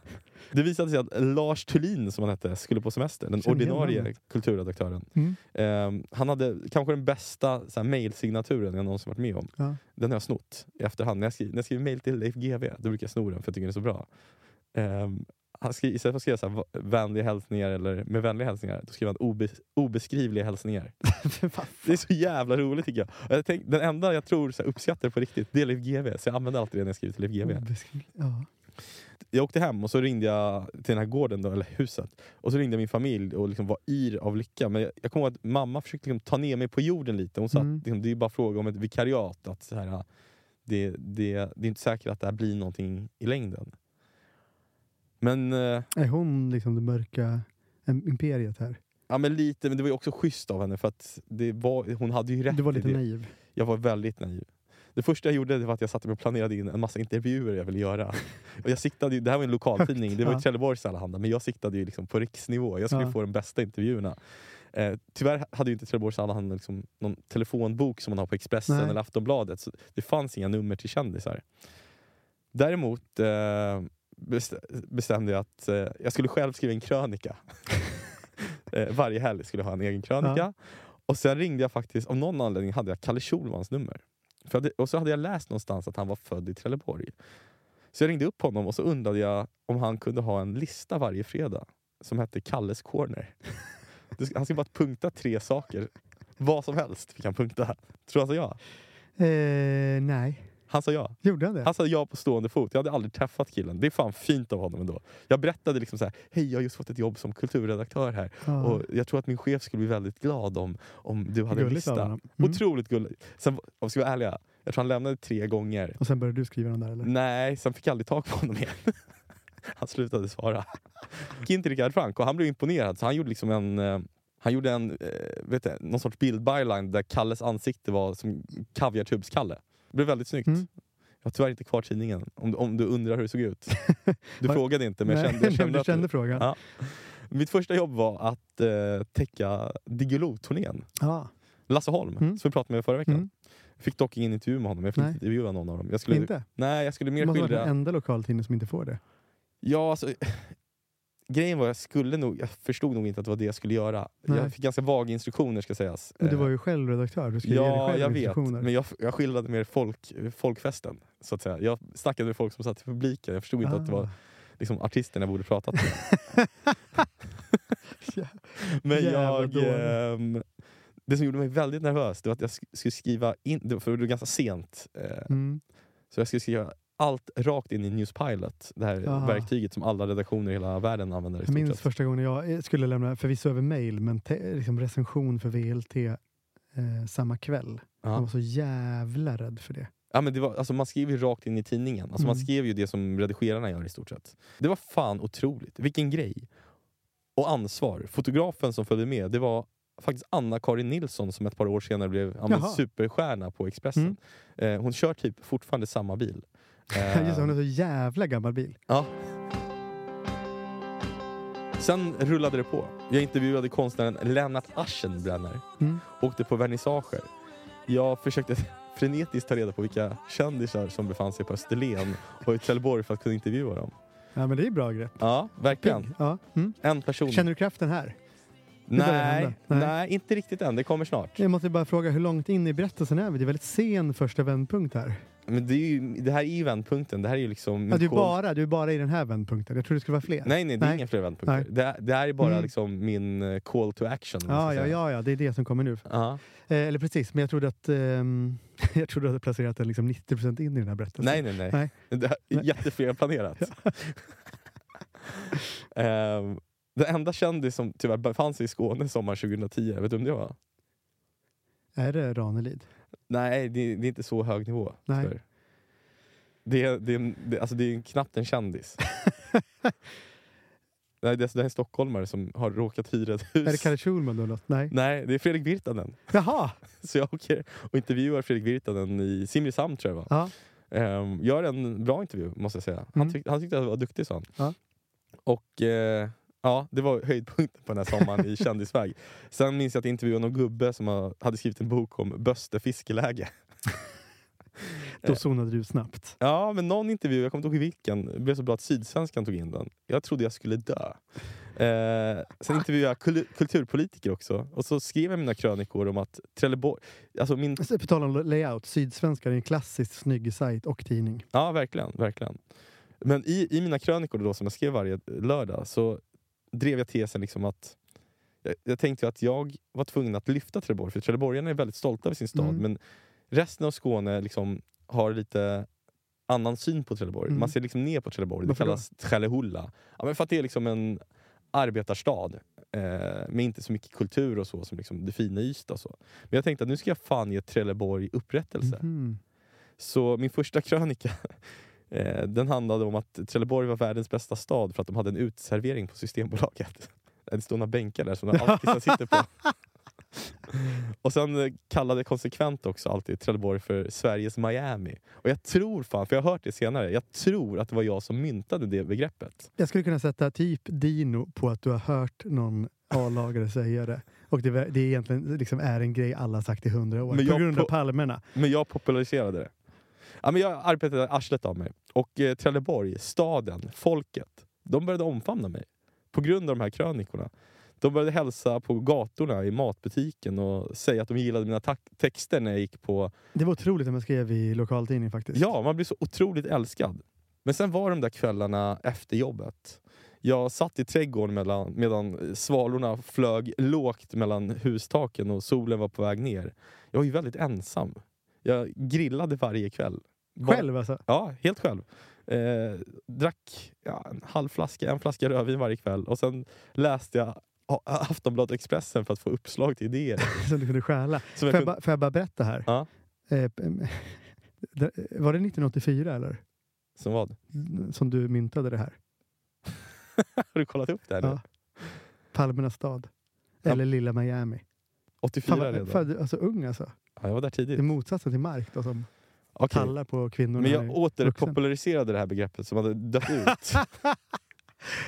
Det visade sig att Lars Thulin, som han hette, skulle på semester. Den ordinarie kulturredaktören. Mm. Ehm, han hade kanske den bästa så här, mailsignaturen jag någonsin varit med om. Ja. Den har jag snott i efterhand. När jag skriver, när jag skriver mail till Leif GW, då brukar jag sno den för jag tycker den är så bra. Ehm, han skri, istället för att skriva så här, vänliga hälsningar eller med vänliga hälsningar, då skriver han obe, obeskrivliga hälsningar. Det är så jävla roligt tycker jag. Jag tänk, den enda jag tror så här, uppskattar på riktigt, det är Leif GW. Så jag använder alltid det när jag skriver till GW. Obeskriv- Ja. Jag åkte hem och så ringde jag till den här gården, då, eller huset. Och så ringde jag min familj och liksom var yr av lycka. Men jag, jag kommer ihåg att mamma försökte liksom ta ner mig på jorden lite. Hon sa Mm. att liksom, det är bara fråga om ett vikariat. Att så här, det, det, det är inte säkert att det här blir någonting i längden. Men, eh, Är hon liksom det mörka em- imperiet här? ja, men lite, men det var ju också schysst av henne för att det var, hon hade ju rätt Du var i lite det. naiv. Jag var väldigt naiv. Det första jag gjorde det var att jag satte mig och planerade in en massa intervjuer jag ville göra. Och jag siktade ju, det här var en lokaltidning, det var ju ja. Trelleborgs Allehanda, men jag siktade ju liksom på riksnivå. Jag skulle Ja. få de bästa intervjuerna. Eh, tyvärr hade ju inte Trelleborgs Allehanda liksom någon telefonbok som man har på Expressen Nej. eller Aftonbladet, så det fanns inga nummer till kändisar. Däremot eh, bestämde jag att eh, jag skulle själv skriva en krönika. eh, varje helg skulle jag ha en egen krönika. Ja. Och sen ringde jag faktiskt, av någon anledning hade jag Kalle Schulmans nummer. För jag hade, och så hade jag läst någonstans att han var född i Trelleborg. Så jag ringde upp honom och så undrade jag om han kunde ha en lista varje fredag som hette Kalles corner. Han skulle bara punkta tre saker. Vad som helst fick han punkta. Tror han sa ja? Eh, nej, Han sa ja. gjorde han det? Han sa ja på stående fot. Jag hade aldrig träffat killen. Det är fan fint av honom ändå. Jag berättade liksom så här, hej jag har just fått ett jobb som kulturredaktör här. ja. Och jag tror att min chef skulle bli väldigt glad om, om du hade en Gulligt lista. Mm. Otroligt gulligt. Sen, om vi ska vara ärliga, jag tror han lämnade tre gånger. Och sen började du skriva den där eller? Nej, sen fick jag aldrig tag på honom igen. Han slutade svara. Gick in till Rickard Frank och han blev imponerad. Så han gjorde liksom en, eh, han gjorde en, eh, vet du, någon sorts bildbyline där Kalles ansikte var som kaviartubs-Kalle. Det blev väldigt snyggt. Mm. Jag har tyvärr inte kvar tidningen, om, om du undrar hur det såg ut. Du frågade inte, men jag kände, jag kände att kände frågan? Ja. Mitt första jobb var att eh, täcka Diggiloo-turnén. Ja. Lasse Holm, Mm. som vi pratade med förra veckan. Mm. Fick dock ingen intervju med honom, jag fick Nej. inte intervjua någon av dem. Jag skulle, Inte? Nej, jag skulle Det mer måste vara skildra... den enda lokaltidningen som inte får det. Ja, alltså, grejen var jag skulle nog, jag förstod nog inte att det var det jag skulle göra. Nej. Jag fick ganska vaga instruktioner ska sägas. Men du Eh, var ju själv redaktör, du skulle ge dig Ja, själv jag vet. Men jag, jag skildrade mer folk, folkfesten. Så att säga. Jag snackade med folk som satt i publiken. Jag förstod inte att det var Ah. liksom, artisterna jag borde pratat med. Men jag... ehm, det som gjorde mig väldigt nervös det var att jag sk- skulle skriva in, för det var ganska sent. Eh, Mm. så jag skulle skriva allt rakt in i Newspilot. Det här Aha. verktyget som alla redaktioner i hela världen använder. Jag minns första gången jag eh, skulle lämna, förvisso över mail, men te, liksom recension för VLT eh, samma kväll. Jag var så jävla rädd för det. Ja, men det var, alltså man skriver ju rakt in i tidningen. Alltså Man Mm. skrev ju det som redigerarna gör i stort sett. Det var fan otroligt. Vilken grej! Och ansvar. Fotografen som följde med, det var faktiskt Anna-Karin Nilsson som ett par år senare blev ja, men superstjärna på Expressen. Eh, hon kör typ fortfarande samma bil. Eh, Just det, hon har så jävla gammal bil. Ja. Sen rullade det på. Jag intervjuade konstnären Lennart Aschenbrenner. Mm. Åkte på vernissager. Jag försökte frenetiskt ta reda på vilka kändisar som befann sig på Österlen och i Trelleborg för att kunna intervjua dem. Ja, men det är bra grepp. Ja, verkligen. Ja. Mm. En person. Känner du kraften här? nej, nej. Nej. inte riktigt än. Det kommer snart. Jag måste bara fråga, hur långt in i berättelsen är vi? Det är väldigt sen första vändpunkt här. Men det, är ju, det här är ju vändpunkten. Det här är ju liksom... Ja, du, är bara, du är bara i den här vändpunkten. Jag tror det skulle vara fler. Nej, nej, det är Nej. inga fler vändpunkter. Det, är- det här är bara Mm. liksom min eh, call to action. Ja, ja, ja, ja, det är det som kommer nu. Ja. Eh, eller precis, men jag trodde att ehm, jag trodde att du placerat den liksom 90% in i den här berättelsen. Nej, nej, nej. Nej. Det här är Nej. jätteflerplanerat. Ehm, den enda kändis som tyvärr befann sig i Skåne sommaren 2010, vet du om det var? Är det Ranelid? Nej, det, det är inte så hög nivå. Nej. tyvärr. Det, är- det, det, alltså det är knappt en kändis. Nej, det är, det är en stockholmare som har råkat hyra ett hus. Är det Kalle Schulman då? Något? Nej. Nej, det är Fredrik Virtanen. Jaha! Så jag åker och intervjuar Fredrik Virtanen i Simrishamn tror jag var. Ja. Ehm, gör en bra intervju måste jag säga. Han, Mm. tyck, han tyckte att jag var duktig sa han. Ja. Och eh, ja, det var höjdpunkten på den här sommaren i kändisväg. Sen minns jag att jag intervjuade någon gubbe som hade skrivit en bok om Böste fiskeläge. Då zonade du snabbt. Ja, men någon intervju, jag kommer inte ihåg vilken, det blev så bra att Sydsvenskan tog in den. Jag trodde jag skulle dö. Eh, sen intervjuade jag kul- kulturpolitiker också. Och så skrev jag mina krönikor om att Trelleborg... Alltså min, På tal om layout, Sydsvenskan är en klassisk snygg sajt och tidning. Ja, verkligen. verkligen. Men i, i mina krönikor då, som jag skrev varje lördag så drev jag tesen liksom att jag, jag tänkte att jag var tvungen att lyfta Trelleborg, för trelleborgarna är väldigt stolta över sin stad. Mm. Men resten av Skåne liksom har lite annan syn på Trelleborg. Mm. Man ser liksom ner på Trelleborg. Det Varför då? kallas Trellehulla. Ja, men för att det är liksom en arbetarstad eh, med inte så mycket kultur och så som liksom det fina Ystad. Och så. Men jag tänkte att nu ska jag fan ge Trelleborg upprättelse. Mhm. Så min första krönika eh, den handlade om att Trelleborg var världens bästa stad för att de hade en uteservering på Systembolaget. Det stod några bänkar där som alkisar sitter på. Och sen eh, kallade konsekvent också alltid Trelleborg för Sveriges Miami. Och jag tror fan, för jag har hört det senare, jag tror att det var jag som myntade det begreppet. Jag skulle kunna sätta typ Dino på att du har hört någon A-lagare säga det. Och det, det är egentligen liksom är en grej alla sagt i hundra år. Men på grund av på- palmerna. Men jag populariserade det. Ja, men jag arbetade arslet av mig. Och eh, Trelleborg, staden, folket, de började omfamna mig. På grund av de här krönikorna. De började hälsa på gatorna i matbutiken och säga att de gillade mina texter när jag gick på... Det var otroligt när man skrev i lokaltidning faktiskt. Ja, man blir så otroligt älskad. Men sen var de där kvällarna efter jobbet. Jag satt i trädgården mellan, medan svalorna flög lågt mellan hustaken och solen var på väg ner. Jag var ju väldigt ensam. Jag grillade varje kväll. Själv alltså? Ja, helt själv. Eh, drack ja, en halv flaska, en flaska rödvin varje kväll. Och sen läste jag Aftonbladet Expressen för att få uppslag till idéer. Som du kunde stjäla. Får jag kunde, ba, får jag bara berätta här? Ja. Eh, det- var det 1984 eller? som vad? Som du myntade det här? Har du kollat upp det här nu? Ja. Palmernas stad. Ja. Eller lilla Miami. 84 Fan, redan? fan, alltså ung alltså. Ja, jag var där Det är tidigt. motsatsen till Mark då, som Okej. kallar på kvinnorna. Men jag återpopulariserade det här begreppet som hade dött ut.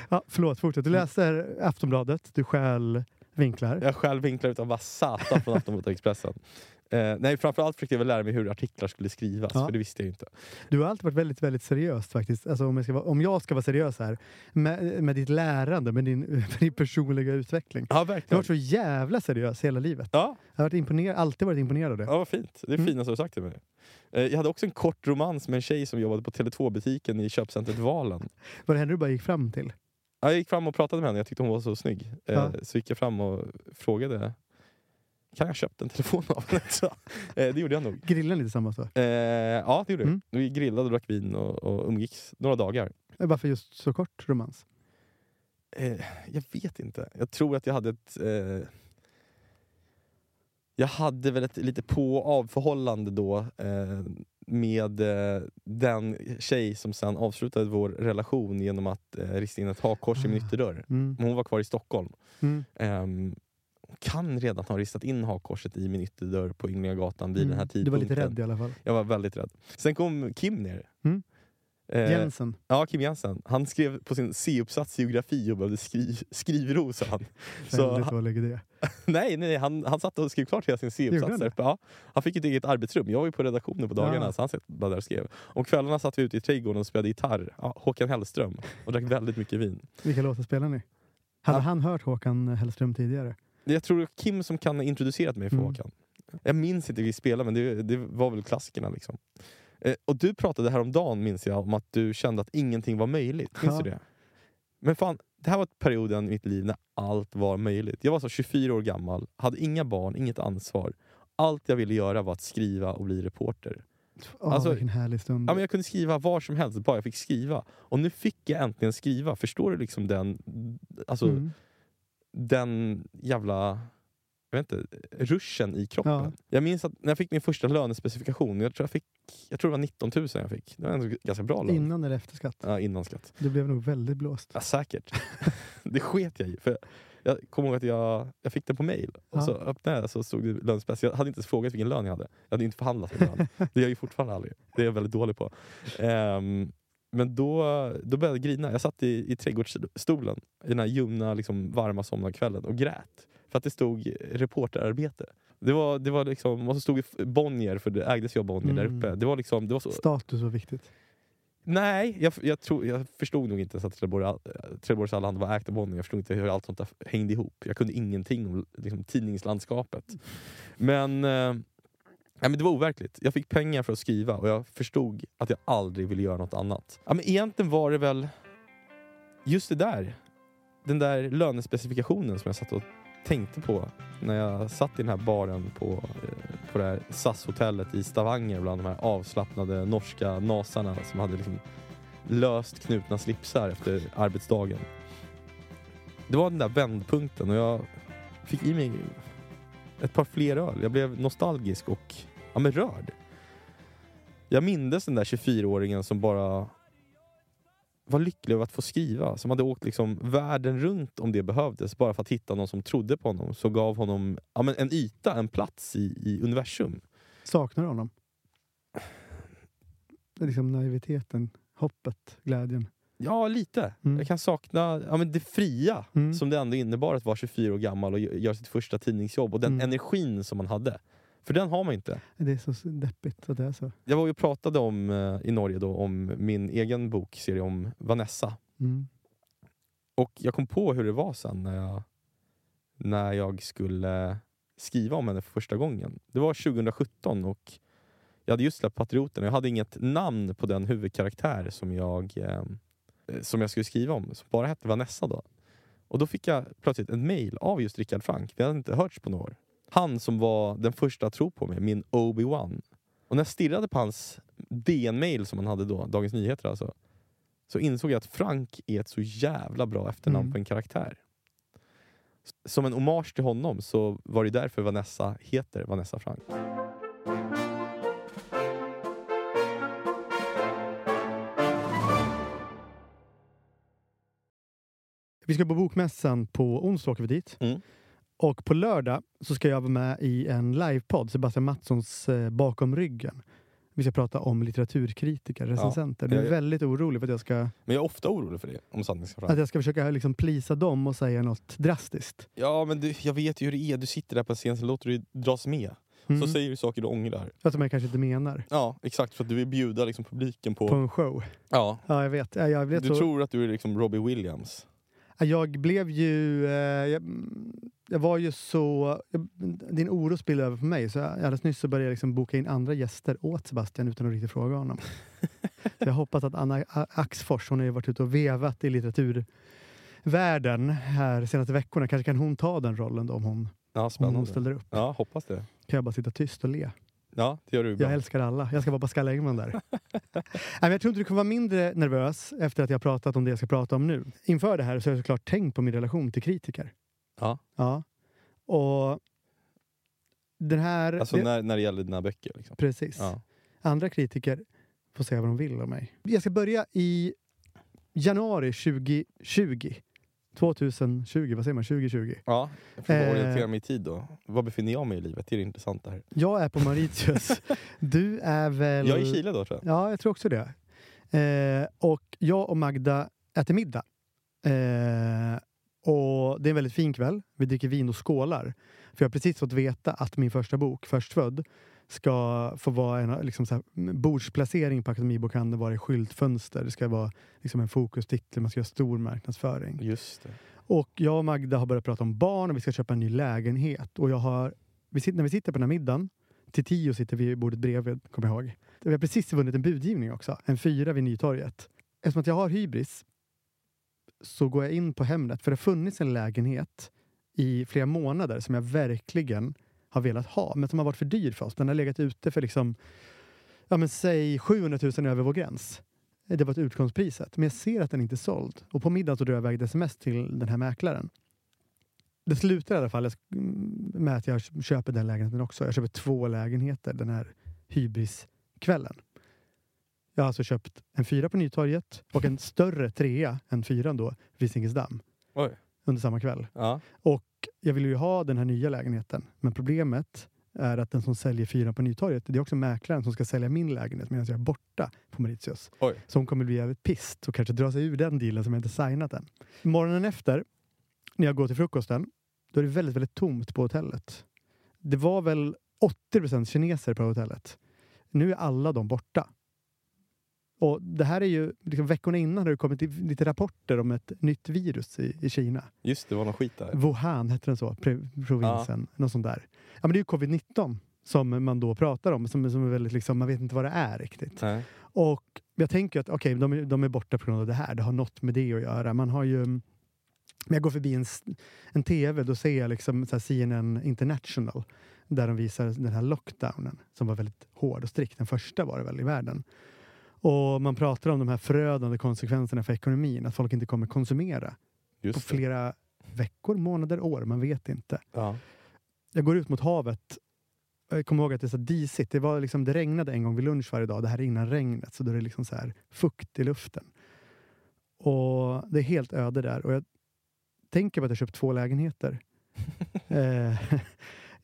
ja, förlåt, fortsätt. Du läser Aftonbladet, du stjäl vinklar. Jag själv vinklar utav bara satan från Aftonbladet och Expressen. Eh, nej, framförallt försökte jag väl lära mig hur artiklar skulle skrivas, Ja. för det visste jag ju inte. Du har alltid varit väldigt, väldigt seriöst faktiskt. Alltså, om, jag ska vara, om jag ska vara seriös här, med, med ditt lärande, med din, med din personliga utveckling. Ja, Du har verkligen. varit så jävla seriös hela livet. Ja, Jag har varit imponer, alltid varit imponerad av det. ja, vad fint. Det är Mm. finaste du har sagt till mig. Eh, jag hade också en kort romans med en tjej som jobbade på Tele2-butiken i köpcentret Valen. Var det henne du bara gick fram till? Ja, Jag gick fram och pratade med henne, jag tyckte hon var så snygg. Eh, Ja. Så gick jag fram och frågade kan jag köpa en telefon av henne? Så, eh, det gjorde jag nog. Grillade ni tillsammans då? Eh, ja, det gjorde Mm. vi. Vi grillade och drack vin och, och umgicks några dagar. Varför just så kort romans? Eh, jag vet inte. Jag tror att jag hade ett... Eh, jag hade väl ett lite på och avförhållande då eh, med eh, den tjej som sen avslutade vår relation genom att eh, rista in ett hakkors i min Ah. ytterdörr. Mm. Hon var kvar i Stockholm. Mm. Kan redan ha ristat in hakkorset i min ytterdörr på Ynglingagatan vid den här Mm. Du var tidpunkten. lite rädd i alla fall. Jag var väldigt rädd. Sen kom Kim ner. Mm. Eh, Jensen. Ja, Kim Jensen. Han skrev på sin C-uppsats geografi och behövde skri skrivro, sa han. Så, han dålig idé. nej, nej, han, han satt och skrev klart hela sin C-uppsats. han. Ja, han fick ett eget arbetsrum. Jag var ju på redaktionen på dagarna, Ja. så han satt bara där och skrev. Om kvällarna satt vi ute i trädgården och spelade gitarr. Ja, Håkan Hellström. Och drack väldigt mycket vin. Vilka låtar spelar ni? Hade Ja. han hört Håkan Hellström tidigare? Jag tror det var Kim som kan ha introducerat mig för Mm. Håkan. Jag minns inte vi spelade, men det, det var väl klassikerna. Liksom. Eh, och du pratade häromdagen, minns jag, om att du kände att ingenting var möjligt. Minns Ja. du det? Men fan, det här var perioden i mitt liv när allt var möjligt. Jag var så 24 år gammal, hade inga barn, inget ansvar. Allt jag ville göra var att skriva och bli reporter. Åh, Alltså- vilken härlig stund. Ja, men jag kunde skriva var som helst, bara jag fick skriva. Och nu fick jag äntligen skriva. Förstår du liksom den, alltså, Mm. Den jävla jag vet inte, ruschen i kroppen. Ja. Jag minns att när jag fick min första lönespecifikation, jag tror, jag fick, jag tror det var 19 000 jag fick. Det var en ganska bra lön. Innan eller efter skatt? Ja, innan skatt. Du blev nog väldigt blåst. Ja, säkert. det sket jag i. För jag kommer ihåg att jag, jag fick den på mail. Och Ja. så öppnade jag så stod det lönespec. Jag hade inte ens frågat vilken lön jag hade. Jag hade inte förhandlat med lön. Det gör jag ju fortfarande aldrig. Det är jag väldigt dålig på. Ehm, men då, då började jag grina. Jag satt i, i trädgårdsstolen i den här ljumna, liksom, varma sommarkvällen och grät. För att det stod reporterarbete. Det var, det var liksom, och så stod Bonnier, för det ägdes ju av Bonnier där Mm. uppe. Det var, liksom, det var så, Status var viktigt. Nej, jag, jag, tror, jag förstod nog inte ens att Trelleborgs Allehanda var ägt av Bonnier. Jag förstod inte hur allt sånt där hängde ihop. Jag kunde ingenting om liksom, tidningslandskapet. Men, eh, ja, men det var overkligt. Jag fick pengar för att skriva och jag förstod att jag aldrig ville göra något annat. Ja, men egentligen var det väl just det där. Den där lönespecifikationen som jag satt och tänkte på när jag satt i den här baren på, eh, på det här SAS-hotellet i Stavanger bland de här avslappnade norska nasarna som hade liksom löst knutna slipsar efter arbetsdagen. Det var den där vändpunkten och jag fick i mig ett par fler öl. Jag blev nostalgisk och ja, men rörd. Jag mindes den där 24-åringen som bara var lycklig över att få skriva. Som hade åkt liksom världen runt om det behövdes bara för att hitta någon som trodde på honom. Som gav honom ja, men en yta, en plats i, i universum. Saknar du honom? Det är liksom naiviteten, hoppet, glädjen. Ja, lite. Mm. Jag kan sakna ja, men det fria Mm. som det ändå innebar att vara 24 år gammal och gö- göra sitt första tidningsjobb. Och den Mm. energin som man hade. För den har man inte. Det är så deppigt att det är så. Jag var ju pratade om, eh, i Norge då, om min egen bokserie om Vanessa. Mm. Och jag kom på hur det var sen när jag, när jag skulle skriva om henne för första gången. Det var 2017 och jag hade just släppt Patrioten jag hade inget namn på den huvudkaraktär som jag, eh, som jag skulle skriva om, som bara hette Vanessa då. Och då fick jag plötsligt ett mail av just Rickard Frank. Vi hade inte hörts på några år. Han som var den första att tro på mig, min Obi-Wan. Och när jag stirrade på hans DN-mail som han hade då, Dagens Nyheter alltså, så insåg jag att Frank är ett så jävla bra efternamn Mm. på en karaktär. Som en hommage till honom så var det därför Vanessa heter Vanessa Frank. Vi ska på Bokmässan på onsdag åker vi dit. Mm. Och på lördag så ska jag vara med i en livepodd, Sebastian Mattssons eh, Bakom ryggen. Vi ska prata om litteraturkritiker, recensenter. är jag- jag- väldigt orolig för att jag ska, Men jag är ofta orolig för det, om sanningen ska fram. att jag ska försöka liksom plisa dem och säga något drastiskt. Ja, men du, jag vet ju hur det är. Du sitter där på en scen, så låter du dig dras med. Mm. Så säger du saker du ångrar. Fast som jag kanske inte menar. Ja, exakt. För att du vill bjuda liksom publiken på... På en show. Ja. Ja, jag vet. Ja, Jag, vet Du så... tror att du är liksom Robbie Williams. Ja, Jag blev ju... Eh, jag, jag var ju så... Jag, din oro spillde över på mig. Så jag, alldeles nyss så började jag liksom boka in andra gäster åt Sebastian utan att riktigt fråga honom. så jag hoppas att Anna Axfors, hon har ju varit ute och vevat i litteraturvärlden här senaste veckorna. Kanske kan hon ta den rollen då om hon, Ja, om hon ställer upp. Ja, hoppas det. Kan jag bara sitta tyst och le. Ja, det gör du bra. Jag älskar alla. Jag ska vara Pascal Engman där. Nej, men jag tror inte du kommer vara mindre nervös efter att jag pratat om det jag ska prata om nu. Inför det här så har jag såklart tänkt på min relation till kritiker. Ja. Ja. Och den här... Alltså det, när, när det gäller dina böcker. Liksom. Precis. Ja. Andra kritiker får säga vad de vill om mig. Jag ska börja i januari 2020. 2020, vad säger man? 2020. ja, jag får Eh. orientera mig i tid då. Var befinner jag mig i livet? Det är det intressanta här. Jag är på Mauritius. du är väl... Jag är i Chile då tror jag. Ja, jag tror också det. Eh, och jag och Magda äter middag. Eh, och Det är en väldigt fin kväll. Vi dricker vin och skålar. För jag har precis fått veta att min första bok, Förstfödd, ska få vara en liksom så här, bordsplacering på Akademibokhandeln, vara i skyltfönster. Det ska vara liksom en fokustitel, man ska göra stor marknadsföring. Just det. Och jag och Magda har börjat prata om barn och vi ska köpa en ny lägenhet. Och jag har, vi sitter, när vi sitter på den här middagen, till tio sitter vi vid bordet bredvid, kommer jag ihåg. Vi har precis vunnit en budgivning också, en fyra vid Nytorget. Eftersom att jag har hybris så går jag in på Hemnet, för det har funnits en lägenhet i flera månader som jag verkligen har velat ha, men som har varit för dyr för oss. Den har legat ute för liksom, ja men säg 700 000 över vår gräns. Det var ett utgångspriset. Men jag ser att den inte är såld. Och på middagen så drar jag iväg ett sms till den här mäklaren. det slutar i alla fall med att jag köper den lägenheten också. Jag köper två lägenheter den här hybriskvällen. Jag har alltså köpt en fyra på Nytorget och en större trea än fyran då, vid Zinkensdamm, Oj. under samma kväll. Ja. Och jag vill ju ha den här nya lägenheten. Men problemet är att den som säljer fyran på Nytorget, det är också mäklaren som ska sälja min lägenhet medan jag är borta på Mauritius. Oj. Så hon kommer bli jävligt pist och kanske dra sig ur den dealen som jag inte signat än. Morgonen efter, när jag går till frukosten, då är det väldigt, väldigt tomt på hotellet. Det var väl 80% kineser på hotellet. Nu är alla de borta. Och det här är ju, liksom veckorna innan har det kommit lite rapporter om ett nytt virus i, i Kina. Just det, var någon skit där. Wuhan hette den så, provinsen. Något sånt där. Ja, men det är ju covid-19 som man då pratar om. Som, som är väldigt liksom, man vet inte vad det är riktigt. Nej. Och jag tänker att okej, de, är- de är borta på grund av det här. Det har något med det att göra. Man har ju... När jag går förbi en, en tv, då ser jag liksom så CNN International. Där de visar den här lockdownen som var väldigt hård och strikt. Den första var det väl i världen. Och man pratar om de här förödande konsekvenserna för ekonomin. Att folk inte kommer konsumera Just på det. flera veckor, månader, år. Man vet inte. Ja. Jag går ut mot havet. Jag kommer ihåg att det är så disigt. Det, var liksom, det regnade en gång vid lunch varje dag. Det här är innan regnet. Så då är det liksom så här fukt i luften. Och det är helt öde där. Och jag tänker på att jag köpt två lägenheter. eh,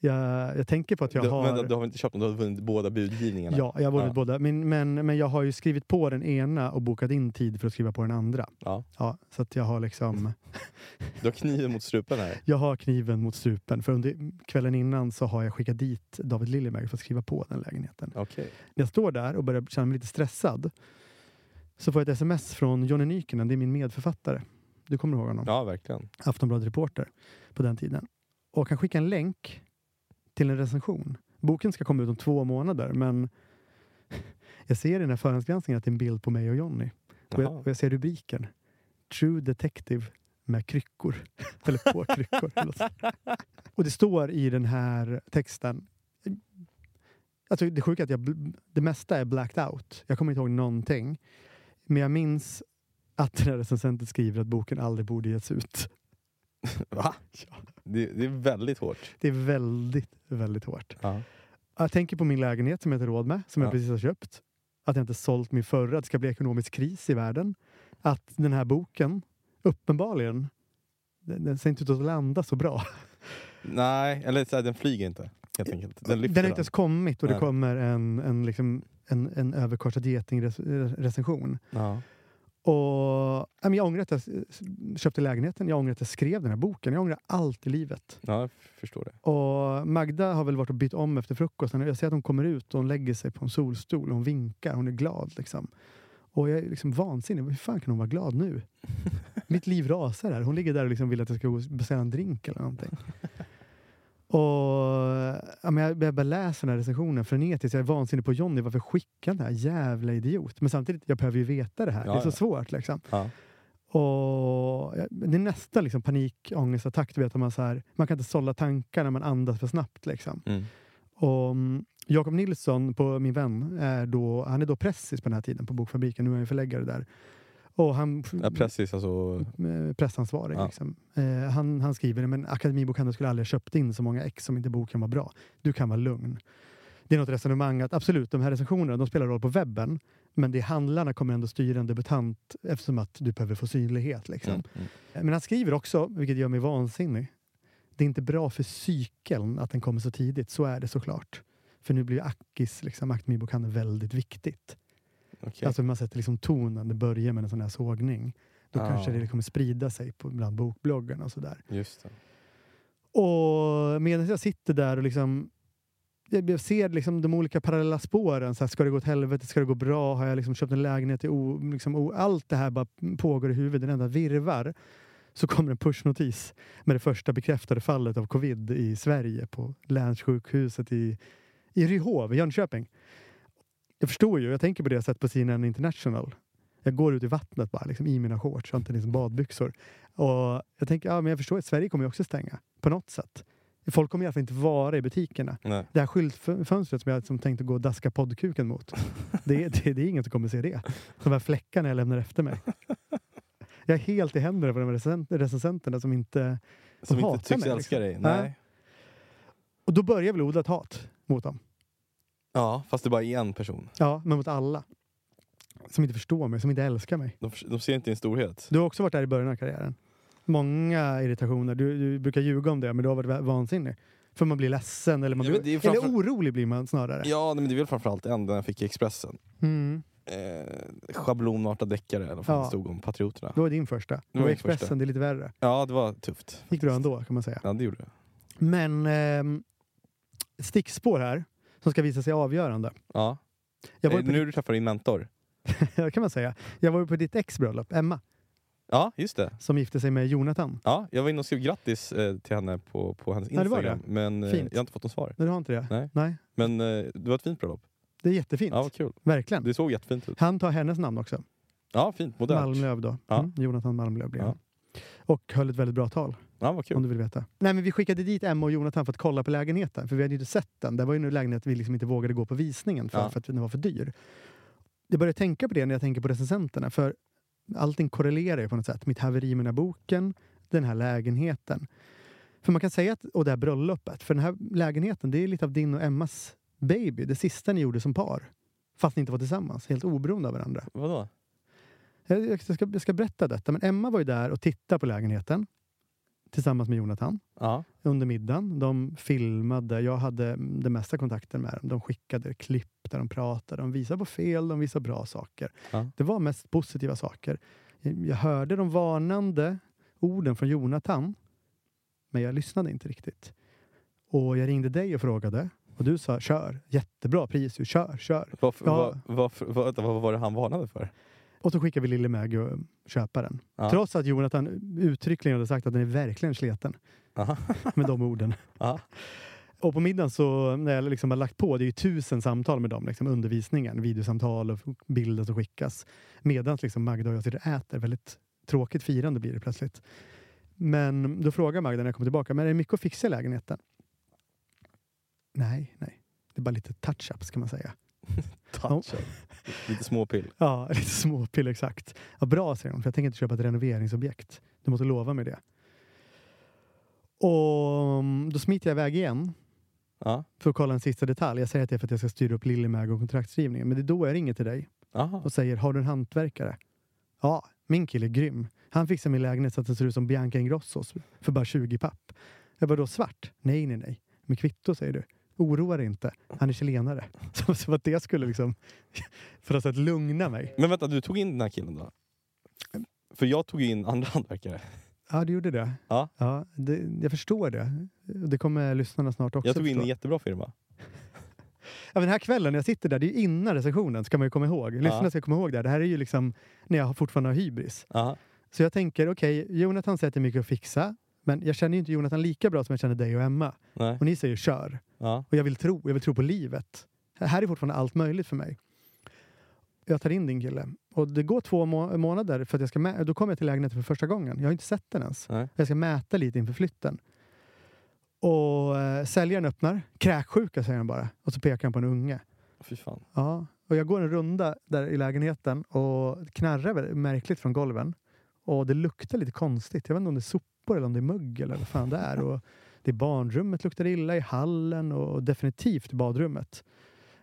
jag, jag tänker på att jag du, har... Men du har inte köpt dem, du har vunnit båda budgivningarna? Ja, jag har vunnit Ja. båda. Men, men, men jag har ju skrivit på den ena och bokat in tid för att skriva på den andra. Ja. Ja, så att jag har liksom... Du har kniven mot strupen här. Jag har kniven mot strupen. För under kvällen innan så har jag skickat dit David Liljeberg för att skriva på den lägenheten. Okej. När jag står där och börjar känna mig lite stressad så får jag ett sms från Jonny Nykinen, det är min medförfattare. Du kommer ihåg honom? Ja, verkligen. Aftonbladet-reporter på den tiden. Och han skickar en länk till en recension. Boken ska komma ut om två månader men jag ser i den här förhandsgranskningen att det är en bild på mig och Jonny. Och och jag ser rubriken. True Detective med kryckor. Eller på kryckor. och det står i den här texten. Alltså det sjuka är att jag, det mesta är blacked out. Jag kommer inte ihåg någonting. Men jag minns att den här recensenten skriver att boken aldrig borde getts ut. Va? Ja. Det, det är väldigt hårt. Det är väldigt, väldigt hårt. Ja. Jag tänker på min lägenhet som jag inte råd med, som jag Ja. precis har köpt. Att jag inte sålt min förra, att det ska bli ekonomisk kris i världen. Att den här boken, uppenbarligen, den, den ser inte ut att landa så bra. Nej, eller så här, den flyger inte. Helt enkelt. Den Den har inte ens kommit och det Nej. kommer en, en, liksom, en, en överkorsad geting-recension. Ja. Och, jag ångrar att jag köpte lägenheten, jag ångrar att jag skrev den här boken. Jag ångrar allt i livet. ja, jag förstår det. Och Magda har väl varit och bytt om efter frukosten. Jag ser att hon kommer ut och hon lägger sig på en solstol och hon vinkar. Hon är glad. Liksom. Och jag är liksom vansinnig. Hur fan kan hon vara glad nu? Mitt liv rasar här. Hon ligger där och liksom vill att jag ska gå och beställa en drink eller någonting. Och ja, men jag, bara läser den här recensionen frenetiskt. Jag är vansinnig på Johnny. Varför skickar den här jävla idiot? Men samtidigt, jag behöver ju veta det här. Ja, det är så ja. svårt. Liksom. Ja. Och det är nästan liksom panikångestattack. Du vet, man, så här, man kan inte sålla tankar när man andas för snabbt. Liksom. Mm. Och mm, Jakob Nilsson, på min vän, är då, han är då pressis på den här tiden på Bokfabriken. Nu är han förläggare där. Och han, Ja, precis, alltså, pressansvarig. Ja. Liksom. Eh, han, han skriver men Akademibokhandeln skulle aldrig köpt in så många ex om inte boken var bra. Du kan vara lugn. Det är något resonemang att absolut, de här recensionerna de spelar roll på webben. Men det är handlarna kommer ändå styra en debutant eftersom att du behöver få synlighet. Liksom. mm, mm. Men han skriver också, vilket gör mig vansinnig. Det är inte bra för cykeln att den kommer så tidigt. Så är det såklart. För nu blir Akis, liksom, Akademibokhandeln, väldigt viktigt. Okej. Alltså man sätter liksom tonen, det börjar med en sån här sågning. Då Ja. kanske det kommer sprida sig på, bland bokbloggarna och sådär. Just det. Och medan jag sitter där och liksom jag jag ser liksom de olika parallella spåren. Så här, ska det gå åt helvete? Ska det gå bra? Har jag liksom köpt en lägenhet? I o, liksom, o, allt det här bara pågår i huvudet. Den enda virvar. Så kommer en pushnotis med det första bekräftade fallet av covid i Sverige på länssjukhuset i, i Ryhov i Jönköping. Jag förstår ju, jag tänker på det sätt på CNN International. Jag går ut i vattnet bara, liksom, i mina shorts och inte liksom badbyxor. Och jag tänker, ja men jag förstår att Sverige kommer ju också stänga. På något sätt. Folk kommer i alla fall inte vara i butikerna. Nej. Det här skyltfönstret som jag som tänkte gå och daska poddkuken mot. Det, det, det är ingen som kommer se det. De här fläckarna jag lämnar efter mig. Jag är helt i händerna på de recensent, recensenterna som inte... Som hatar inte tycks mig, älska liksom. dig. Nej. Nej. Och då börjar jag väl odla ett hat mot dem. Ja, fast det bara är en person. Ja, men mot alla. Som inte förstår mig, som inte älskar mig. De, de ser inte din storhet. Du har också varit där i början av karriären. Många irritationer. Du, du brukar ljuga om det, men du har varit vansinnig. För man blir ledsen eller, man Ja, blir, framför- eller orolig blir man snarare. Ja, men det är väl framförallt en den jag fick i Expressen. Mm. Eh, schablonartad deckare eller vad Ja. det stod om Patrioterna. Det var din första. Det var Expressen, första. det är lite värre. Ja, det var tufft. gick bra ändå kan man säga. Ja, det gjorde det. Men ehm, stickspår här, som ska visa sig avgörande. Ja. Jag var Eh, på, nu du träffar din mentor. ja, kan man säga. Jag var ju på ditt ex bröllop, Emma, Ja, just det. som gifte sig med Jonathan. Ja, jag var inne och skrev grattis eh, till henne på, på hennes Ja, det var Instagram. Men eh, Fint. jag har inte fått något svar. Men du har inte det? Nej. Nej. Men eh, det var ett fint bröllop. Det är jättefint. Ja, vad kul. Verkligen. Det såg jättefint ut. Han tar hennes namn också. Ja, fint. Modernt. Malmlöv då. Ja. Mm, Jonathan Malmlöv blir Ja. Och höll ett väldigt bra tal, Ja, vad om kul. du vill veta. Nej, men vi skickade dit Emma och Jonathan för att kolla på lägenheten, för vi hade ju inte sett den. Det var ju en lägenhet vi liksom inte vågade gå på visningen för, Ja. för att den var för dyr. Jag började tänka på det när jag tänker på recensenterna, för allting korrelerar ju på något sätt. Mitt haveri med den här boken, den här lägenheten. För man kan säga att, och det här bröllopet, för den här lägenheten, det är lite av din och Emmas baby, det sista ni gjorde som par. Fast ni inte var tillsammans, helt oberoende av varandra. Vadå? Jag, jag, ska, jag ska berätta detta, men Emma var ju där och tittade på lägenheten tillsammans med Jonathan Ja. under middagen. De filmade, jag hade den mesta kontakten med dem. De skickade klipp där de pratade, de visade på fel, de visade bra saker. Ja. Det var mest positiva saker. Jag hörde de varnande orden från Jonathan, men jag lyssnade inte riktigt. Och jag ringde dig och frågade och du sa kör, jättebra pris, kör, kör. Varför, Ja. vad, varför, vänta, vad var det han varnade för? Och så skickade vi lille Maggie och köpa den. Ja. Trots att Jonathan uttryckligen hade sagt att den är verkligen sleten Aha. med de orden. Ja. Och på middagen så, när jag liksom har lagt på, det är ju tusen samtal med dem, liksom undervisningen, videosamtal och bilder som skickas. Medan liksom Magda och jag sitter och äter. Väldigt tråkigt firande blir det plötsligt. Men då frågar Magda när jag kommer tillbaka, men är det mycket att fixa i lägenheten? Nej, nej. Det är bara lite touch-ups kan man säga. Touch. Lite småpill. Ja, lite småpill exakt. Ja, bra säger hon, för jag tänker inte köpa ett renoveringsobjekt. Du måste lova mig det. Och mm, då smiter jag iväg igen Ja. för att kolla en sista detalj. Jag säger att det är för att jag ska styra upp Lillemag och kontraktskrivningen. Men det är då jag ringer till dig Aha. och säger, har du en hantverkare? Ja, min kille är grym. Han fixar min lägenhet så att det ser ut som Bianca Ingrossos för bara 20 papp. Jag bara, då svart? Nej, nej, nej. Med kvitto säger du. Oroa dig inte. Han är chilenare. Så, så att det skulle liksom, för att, att lugna mig. Men vänta, du tog in den här killen då? För jag tog in andra hantverkare. Ja, du gjorde det. Ja. Ja, det, jag förstår det. Det kommer lyssnarna snart också Jag tog in förstå. en jättebra firma. Ja, men den här kvällen när jag sitter där, det är ju innan recensionen, ska man ju komma ihåg. Lyssnarna ska komma ihåg det. här. Det här är ju liksom när jag fortfarande har hybris. Aha. Så jag tänker, okej, Jonathan säger att det är mycket att fixa, men jag känner ju inte Jonathan lika bra som jag känner dig och Emma. Nej. Och ni säger kör. Ja. Och jag vill tro, jag vill tro på livet. Här är fortfarande allt möjligt för mig. Jag tar in din kille. Och det går två må- månader för att jag ska mä- då kommer jag till lägenheten för första gången. Jag har inte sett den ens. Nej. Jag ska mäta lite inför flytten. Och eh, säljaren öppnar. Kräksjuka säger han bara. Och så pekar han på en unge. Fy fan. Ja. Och jag går en runda där i lägenheten och knarrar märkligt från golven. Och det luktar lite konstigt. Jag vet inte om det är sopor eller om det är mögel eller vad fan det är. Och det är barnrummet luktar illa, i hallen och definitivt badrummet.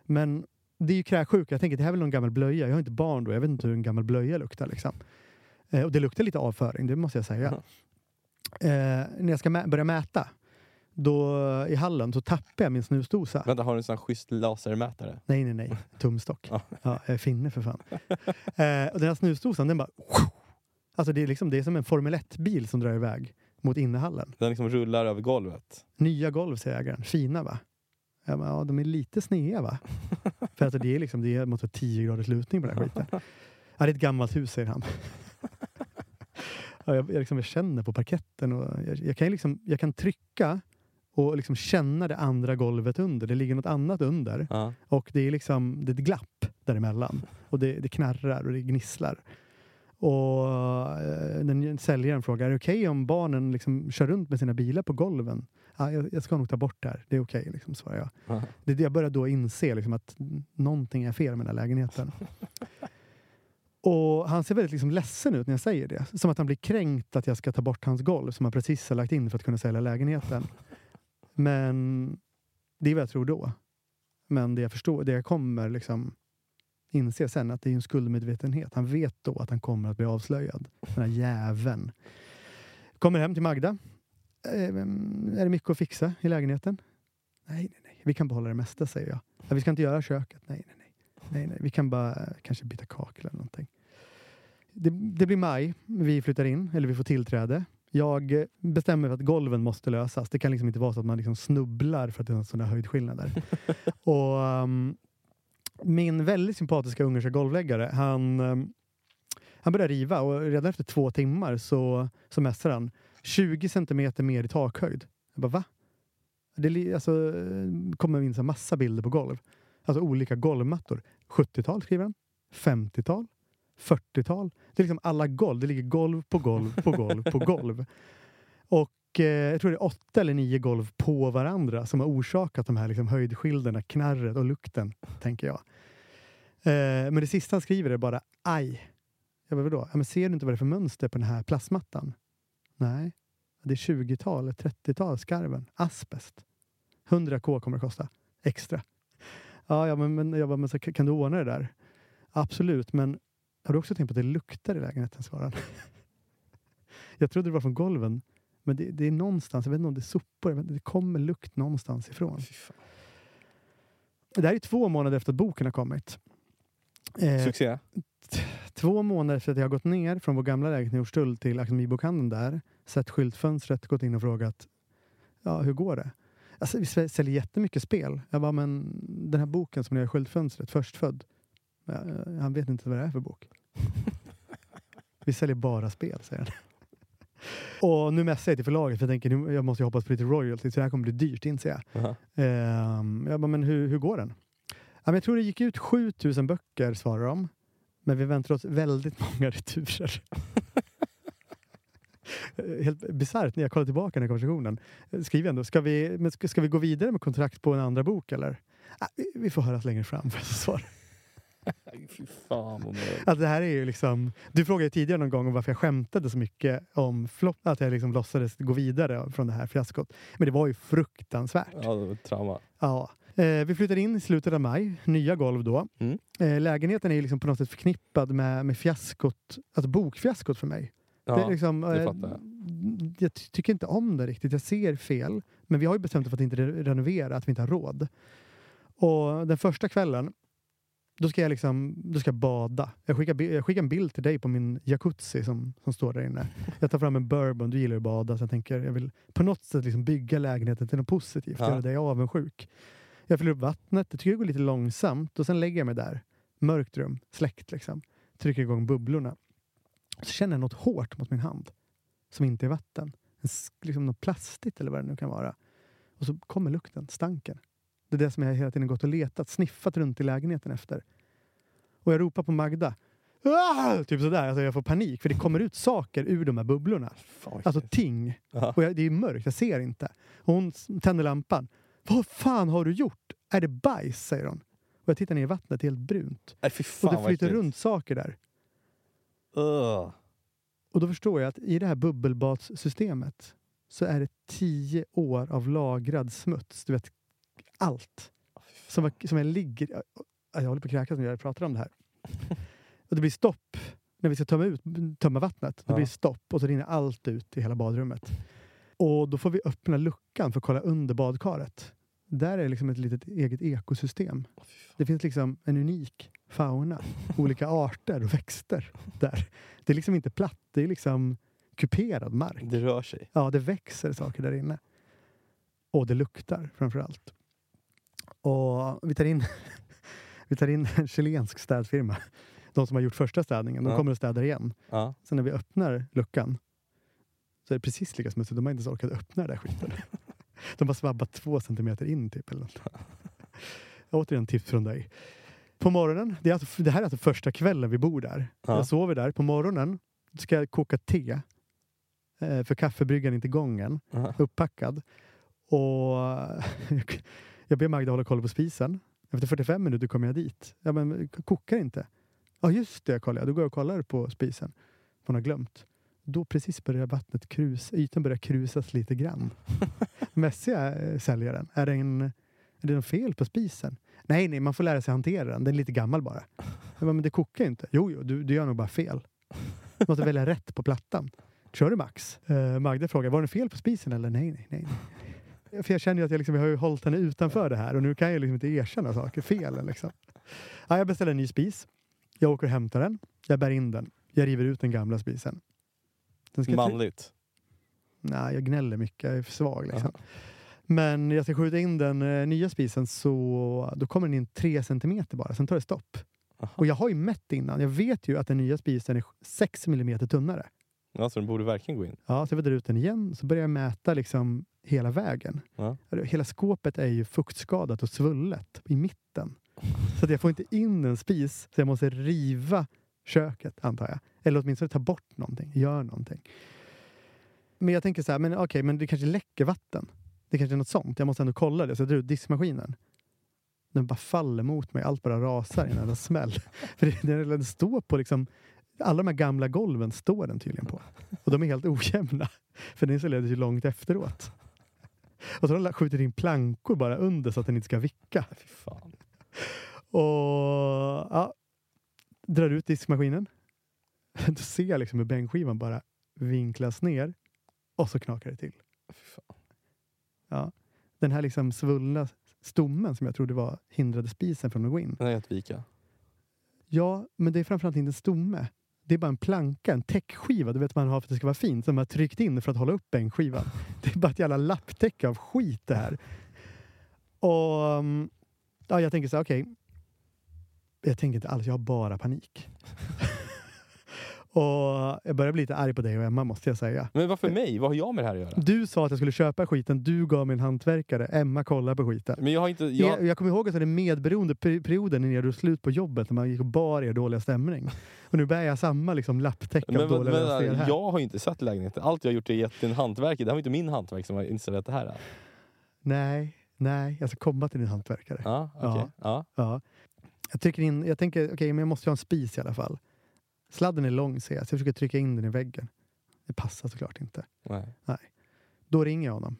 Men det är ju kräksjuka. Jag tänker det här är väl någon gammal blöja. Jag har inte barn då. Jag vet inte hur en gammal blöja luktar. Liksom. Eh, och det luktar lite avföring, det måste jag säga. Eh, när jag ska mä- börja mäta då, i hallen så tappar jag min snusdosa. Vänta, har du en sån här schysst lasermätare? Nej, nej, nej. Tumstock. Ja, jag är finne för fan. Eh, och den här snusdosan, den bara... Alltså det är, liksom, det är som en Formel 1-bil som drar iväg mot innehallen. Den liksom rullar över golvet. Nya golv, säger ägaren. Fina va? Jag bara, ja, de är lite sneda va? för alltså, det är liksom, det är mot 10 graders lutning på den här skiten. Ja, det är ett gammalt hus, säger han. ja, jag, jag, liksom, jag känner på parketten och jag, jag, kan, liksom, jag kan trycka och liksom känna det andra golvet under. Det ligger något annat under. Ja. Och det är liksom det är ett glapp däremellan. Och det, det knarrar och det gnisslar. Och eh, den säljaren frågar, är det okej om barnen liksom kör runt med sina bilar på golven? Ja, jag, jag ska nog ta bort det här. Det är okej, liksom, svarar jag. Ja. Det, jag börjar då inse liksom, att någonting är fel med den här lägenheten. Och han ser väldigt liksom ledsen ut när jag säger det. Som att han blir kränkt att jag ska ta bort hans golv som han precis har lagt in för att kunna sälja lägenheten. Men det är vad jag tror då. Men det jag förstår, det jag kommer liksom inse sen att det är en skuldmedvetenhet. Han vet då att han kommer att bli avslöjad. Den här jäveln. Kommer hem till Magda. Eh, är det mycket att fixa i lägenheten? Nej, nej, nej. Vi kan behålla det mesta, säger jag. Ja, vi ska inte göra köket. Nej, nej, nej. nej, nej. Vi kan bara eh, kanske byta kakel eller någonting. Det, det blir maj. Vi flyttar in, eller vi får tillträde. Jag eh, bestämmer för att golven måste lösas. Det kan liksom inte vara så att man liksom snubblar för att det är sådana höjdskillnader. och, um, min väldigt sympatiska ungerska golvläggare, han, um, han börjar riva och redan efter två timmar så, så mässar han 20 centimeter mer i takhöjd. Jag bara, va? Det alltså, eh, kommer in så här massa bilder på golv. Alltså olika golvmattor. 70-tal skriver han. 50-tal. 40-tal. Det är liksom alla golv. Det ligger golv på golv på golv på golv. Och Eh, jag tror det är åtta eller nio golv på varandra som har orsakat de här liksom, höjdskilderna, knarret och lukten, tänker jag. Eh, men det sista han skriver är bara aj. Jag bara, vadå? Ja, men ser du inte vad det är för mönster på den här plastmattan? Nej. Det är 20-tal, 30-tal, skarven. Asbest. 100k kommer det kosta. Extra. Ja, ja men, men, jag bara, men så, kan du ordna det där? Absolut, men har du också tänkt på att det luktar i lägenheten? svarar han. jag trodde det var från golven. Men det, det är någonstans, jag vet inte om det är sopor, det kommer lukt någonstans ifrån. Det här är två månader efter att boken har kommit. Eh, Succé. två månader efter att jag har gått ner från vår gamla lägenhet i Hornstull till Akademibokhandeln där, sett skyltfönstret, gått in och frågat ja, hur går det? Alltså, vi sä- säljer jättemycket spel. Jag bara, men den här boken som ni har i skyltfönstret, Förstfödd, ja, han vet inte vad det är för bok. vi säljer bara spel, säger han. Och nu messar jag till förlaget för jag tänker nu, jag måste ju hoppas på lite royalty så det här kommer bli dyrt inser jag. Aha. Ehm, jag bara, men hur, hur går den? Ja, jag tror det gick ut 7000 böcker, svarar de. Men vi väntar oss väldigt många returer. Helt bisarrt när jag kollar tillbaka den här konversationen. Skriver jag ändå, ska vi, men ska, ska vi gå vidare med kontrakt på en andra bok eller? Ah, vi, får höras längre fram, får jag svar. Fy fan vad. Att det här är ju liksom, du frågade tidigare någon gång om varför jag skämtade så mycket om flopp, att jag liksom låtsades gå vidare från det här fiaskot. Men det var ju fruktansvärt. Ja, det var ett trauma. Ja. Eh, vi flyttar in i slutet av maj, nya golv då. Mm. Eh, lägenheten är liksom på något sätt förknippad med, med fiaskot, alltså bokfiaskot för mig. Ja, det liksom, det eh, fattar jag. jag ty- tycker inte om det riktigt. Jag ser fel. Men vi har ju bestämt oss för att inte re- renovera, att vi inte har råd. Och den första kvällen, då ska jag liksom, då ska jag bada. Jag skickar, jag skickar en bild till dig på min jacuzzi som, som står där inne. Jag tar fram en bourbon, du gillar att bada, så jag tänker jag vill på något sätt liksom bygga lägenheten till något positivt, Ja. göra dig avundsjuk. Jag fyller upp vattnet, jag tycker det går lite långsamt och sen lägger jag mig där. Mörkt rum, släckt liksom. Trycker igång bubblorna. Så känner jag något hårt mot min hand som inte är vatten. En, liksom något plastigt eller vad det nu kan vara. Och så kommer lukten, stanken. Det är det som jag hela tiden gått och letat, sniffat runt i lägenheten efter. Och jag ropar på Magda. Ah! Typ sådär, alltså jag får panik för det kommer ut saker ur de här bubblorna. Fan, Alltså ting. Ja. Och jag, det är mörkt, jag ser inte. Och hon tänder lampan. Vad fan har du gjort? Är det bajs? säger hon. Och jag tittar ner i vattnet, det är helt brunt. Nej, fy Och fan det flyter runt saker där. Ugh. Och då förstår jag att i det här bubbelbadssystemet så är det tio år av lagrad smuts. Du vet, allt. Som, som jag ligger... Jag håller på att kräkas när jag pratar om det här. Och det blir stopp när vi ska tömma, ut, tömma vattnet. Det Ja. blir stopp och så rinner allt ut i hela badrummet. Och då får vi öppna luckan för att kolla under badkaret. Där är liksom ett litet eget ekosystem. Det finns liksom en unik fauna. Olika arter och växter där. Det är liksom inte platt, det är liksom kuperad mark. Det rör sig. Ja, det växer saker där inne. Och det luktar framför allt. Och vi tar in, vi tar in en chilensk städfirma. De som har gjort första städningen. De Ja. kommer och städar igen. Ja. Sen när vi öppnar luckan så är det precis lika smutsigt. De har inte ens orkat öppna den där skiten. De har svabbat två centimeter in typ. Eller något. Återigen tips från dig. På morgonen, det, är alltså, det här är alltså första kvällen vi bor där. Ja. Jag sover där. På morgonen ska jag koka te. Eh, för kaffebryggaren är inte igång än. Ja. Upppackad. Och jag ber Magda hålla koll på spisen. Efter 45 minuter kommer jag dit. Ja, men kokar inte. Ja just det, kollar jag. Då går jag och kollar på spisen. Man har glömt. Då precis börjar vattnet krus, ytan börjar krusas lite grann. Mässiga eh, säljaren. Är det, en, är det något fel på spisen? Nej, nej, man får lära sig hantera den. Den är lite gammal bara. Jag bara, men det kokar ju inte. Jo, jo, du, du gör nog bara fel. Du måste välja rätt på plattan. Kör du Max? Uh, Magda frågar, var det fel på spisen eller? Nej, nej, nej. För jag känner ju att jag, liksom, jag har ju hållit henne utanför det här och nu kan jag liksom inte erkänna saker, felen liksom. Ja, jag beställer en ny spis. Jag åker och hämtar den. Jag bär in den. Jag river ut den gamla spisen. Den Manligt. Nej, jag gnäller mycket. Jag är för svag. Liksom. Men jag ska skjuta in den eh, nya spisen så då kommer den in tre centimeter bara. Sen tar det stopp. Aha. Och jag har ju mätt innan. Jag vet ju att den nya spisen är 6 millimeter tunnare. Ja, så den borde verkligen gå in. Ja, så jag drar ut den igen. Så börjar jag mäta liksom hela vägen. Ja. Hela skåpet är ju fuktskadat och svullet i mitten. Så att jag får inte in en spis. Så jag måste riva köket, antar jag. Eller åtminstone ta bort någonting. Gör någonting. Men jag tänker så här, men okej, men det kanske läcker vatten. Det kanske är något sånt. Jag måste ändå kolla det. Så jag drar ut diskmaskinen. Den bara faller mot mig. Allt bara rasar i en enda smäll. För det, den står på liksom... Alla de här gamla golven står den tydligen på. Och de är helt ojämna. För den installerades ju långt efteråt. Och så har de skjutit in plankor bara under så att den inte ska vicka. Fy fan. Och ja, drar ut diskmaskinen. Då ser jag liksom hur bänkskivan bara vinklas ner. Och så knakar det till. Ja. Den här liksom svullna stommen som jag trodde var hindrade spisen från att gå in. Den är helt vika. Ja, men det är framförallt inte en stomme. Det är bara en planka, en täckskiva. Du vet man har för att det ska vara fint. Som man har tryckt in för att hålla upp bänkskivan. Det är bara ett jävla lapptäcke av skit det här. Och um, ja, jag tänker så här, okej. Jag tänker inte alls, jag har bara panik. och jag börjar bli lite arg på dig och Emma måste jag säga. Men varför mig? Vad har jag med det här att göra? Du sa att jag skulle köpa skiten, du gav mig en hantverkare, Emma kollar på skiten. Men jag har inte... Jag, Jag, jag kommer ihåg att det är medberoende per- perioden när ni gjorde slut på jobbet, när man gick och bar er dåliga stämning. Och nu bär jag samma liksom, lapptäcke men, av men, dåliga men, här. jag har ju inte sett lägenheten. Allt jag har gjort är gett en hantverket. Det var inte min hantverk som har installerat det här. Nej, nej, jag ska komma till din hantverkare. Ja, okej. Ja. Ja. Ja. Jag, in, jag tänker, okej, men jag måste ju ha en spis i alla fall. Sladden är lång ser jag, så jag försöker trycka in den i väggen. Det passar såklart inte. Nej. Då ringer jag honom.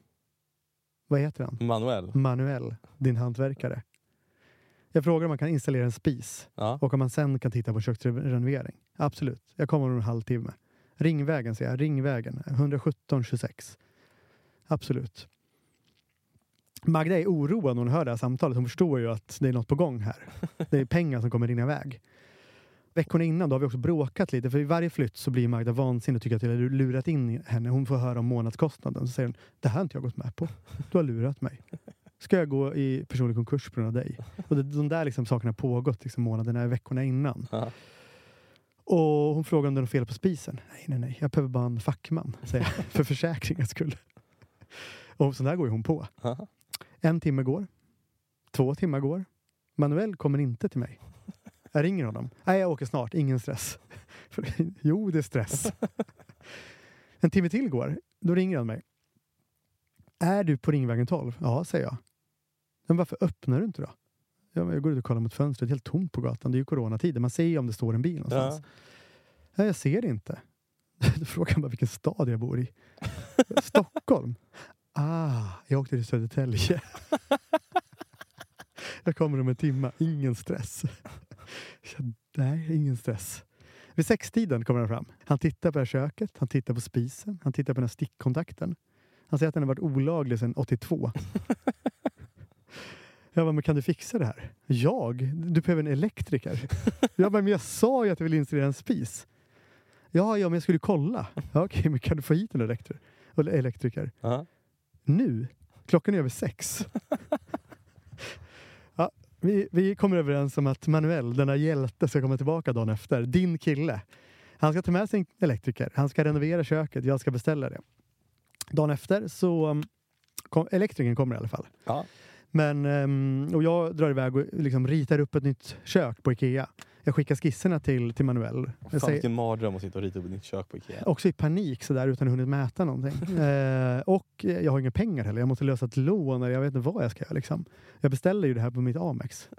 Vad heter han? Manuell. Manuel, din hantverkare. Jag frågar om man kan installera en spis Ja. och om man sen kan titta på köksrenovering. Absolut, jag kommer om en halvtimme. Ringvägen säger jag, Ringvägen 117 26. Absolut. Magda är oroad när hon hör det här samtalet. Hon förstår ju att det är något på gång här. Det är pengar som kommer rinna iväg. Veckorna innan då har vi också bråkat lite. För i varje flytt så blir Magda vansinnig och tycker att jag har lurat in henne. Hon får höra om månadskostnaden. Så säger hon, det här har inte jag gått med på. Du har lurat mig. Ska jag gå i personlig konkurs på grund av dig? Och det, de där liksom sakerna har pågått liksom månaderna, veckorna innan. Ja. Och hon frågar om det är något fel på spisen. Nej, nej, nej. Jag behöver bara en fackman, säger jag. För försäkringens skull. Och så där går ju hon på. Ja. En timme går. Två timmar går. Manuel kommer inte till mig. Jag ringer honom. Nej, jag åker snart. Ingen stress. Jo, det är stress. En timme till går. Då ringer han mig. Är du på Ringvägen 12? Ja, säger jag. Men varför öppnar du inte då? Jag går ut och kollar mot fönstret. Det är helt tomt på gatan. Det är ju coronatider. Man ser ju om det står en bil någonstans. Ja. Nej, jag ser det inte. Då frågar han bara vilken stad jag bor i. Stockholm. Ah, jag åkte till Södertälje. jag kommer om en timme. Ingen stress. Nej, ingen stress. Vid sextiden kommer han fram. Han tittar på det här köket, han tittar på spisen, han tittar på den här stickkontakten. Han säger att den har varit olaglig sedan 82. Jag bara, men kan du fixa det här? Jag? Du behöver en elektriker. Jag bara, men jag sa ju att jag vill installera en spis. Ja, ja, men jag skulle kolla. Ja, Okej, men kan du få hit en elektriker? Eller elektriker? Ja. Nu? Klockan är över sex. vi, vi kommer överens om att Manuel, denna hjälte, ska komma tillbaka dagen efter. Din kille. Han ska ta med sig en elektriker. Han ska renovera köket. Jag ska beställa det. Dagen efter så um, kom, elektrikern kommer i alla fall. Ja. Men, ehm, och jag drar iväg och liksom ritar upp ett nytt kök på Ikea. Jag skickar skisserna till, till Manuel. Fan säger, vilken mardröm att sitta och rita upp ett nytt kök på Ikea. också i panik sådär utan att hunnit mäta någonting. eh, och eh, jag har inga pengar heller. Jag måste lösa ett lån eller jag vet inte vad jag ska göra. Liksom. Jag beställer ju det här på mitt Amex.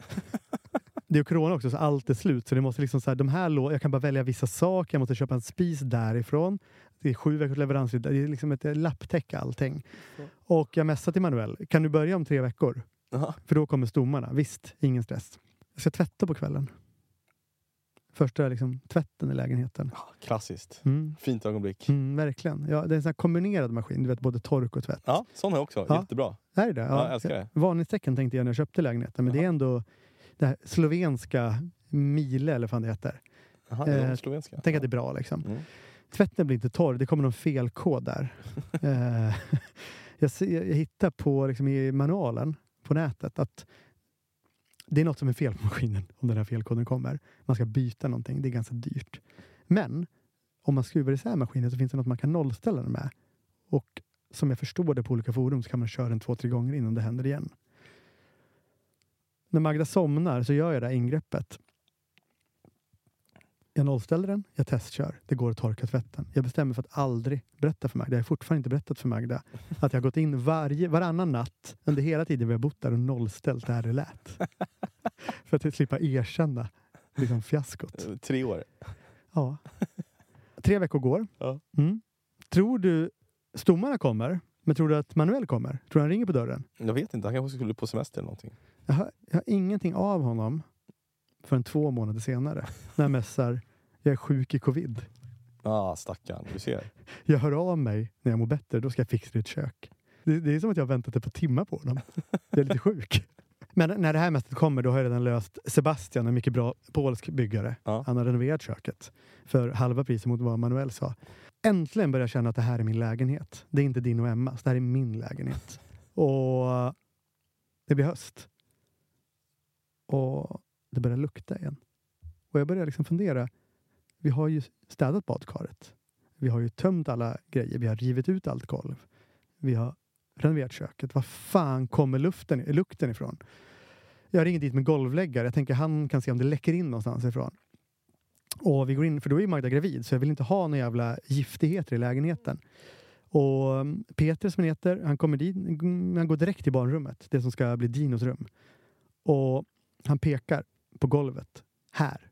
det är corona också, så allt är slut. Så det måste liksom så här, de här lå- jag kan bara välja vissa saker, jag måste köpa en spis därifrån. Det är sju veckors leverans, det är liksom ett eh, lapptäcke allting. Och jag messade till Manuel, kan du börja om tre veckor? Jaha. För då kommer stommarna. Visst, ingen stress. Jag ska tvätta på kvällen. Första liksom, tvätten i lägenheten. Klassiskt. Mm. Fint ögonblick. Mm, verkligen. Ja, det är en sån här kombinerad maskin, du vet både tork och tvätt. Ja, sån har jag också. Ja. Jättebra. Är det det? Ja, jag älskar det. Varningstecken tänkte jag när jag köpte lägenheten, men det är ändå det här slovenska Miele eller vad fan det heter. Det är Eh, de slovenska. Tänk att det är bra liksom. Mm. Tvätten blir inte torr, det kommer någon felkod där. Eh, jag, ser, jag hittar på liksom, i manualen på nätet att det är något som är fel på maskinen om den här felkoden kommer. Man ska byta någonting, det är ganska dyrt. Men om man skruvar isär maskinen så finns det något man kan nollställa den med. Och som jag förstår det på olika forum så kan man köra den två, tre gånger innan det händer igen. När Magda somnar så gör jag det här ingreppet. Jag nollställer den, jag testkör. Det går att torka tvätten. Jag bestämmer för att aldrig berätta för Magda. Jag har fortfarande inte berättat för Magda att jag har gått in varje, varannan natt under hela tiden vi har bott där och nollställt det här det lät. för att slippa erkänna liksom, fiaskot. Tre år. Ja. Tre veckor går. Ja. Mm. Tror du stommarna kommer? Men tror du att Manuel kommer? Tror du han ringer på dörren? Jag vet inte, han kanske skulle på semester eller någonting. Jag har, jag har ingenting av honom förrän två månader senare. När jag messar, jag är sjuk i covid. Ah, stackarn. Du ser. Jag hör av mig när jag mår bättre, då ska jag fixa ditt kök. Det, det är som att jag har väntat ett par timmar på honom. Jag är lite sjuk. Men när det här mästet kommer, då har jag redan löst Sebastian, en mycket bra polsk byggare. Ja. Han har renoverat köket för halva priset mot vad Manuel sa. Äntligen börjar jag känna att det här är min lägenhet. Det är inte din och Emmas, det här är min lägenhet. Och det blir höst. Och det börjar lukta igen. Och jag börjar liksom fundera. Vi har ju städat badkaret. Vi har ju tömt alla grejer. Vi har rivit ut allt golv. Vi har renoverat köket. Var fan kommer luften, lukten ifrån? Jag ringer dit med golvläggare. Jag tänker han kan se om det läcker in någonstans ifrån. Och vi går in, för då är ju Magda gravid, så jag vill inte ha några jävla giftigheter i lägenheten. Och mm, Peter som han heter, han kommer dit, mm, han går direkt till barnrummet, det som ska bli Dinos rum. Och han pekar på golvet. Här.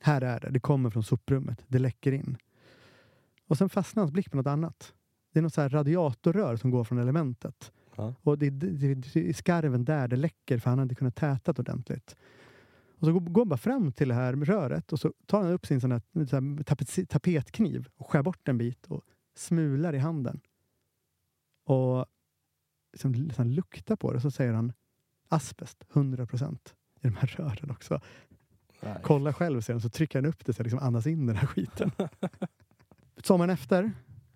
Här är det. Det kommer från soprummet. Det läcker in. Och sen fastnar hans blick på något annat. Det är något så här radiatorrör som går från elementet. Ja. Och det, det, det, är skarven där det läcker för han har inte kunnat täta det ordentligt. Och så går, går han bara fram till det här röret och så tar han upp sin sån här, så här tapet, tapetkniv och skär bort en bit och smular i handen. Och liksom, liksom luktar på det och så säger han asbest, 100 procent i de här rören också. Nej. Kolla själv sen så trycker han upp det så jag liksom andas in den här skiten. Sommaren efter,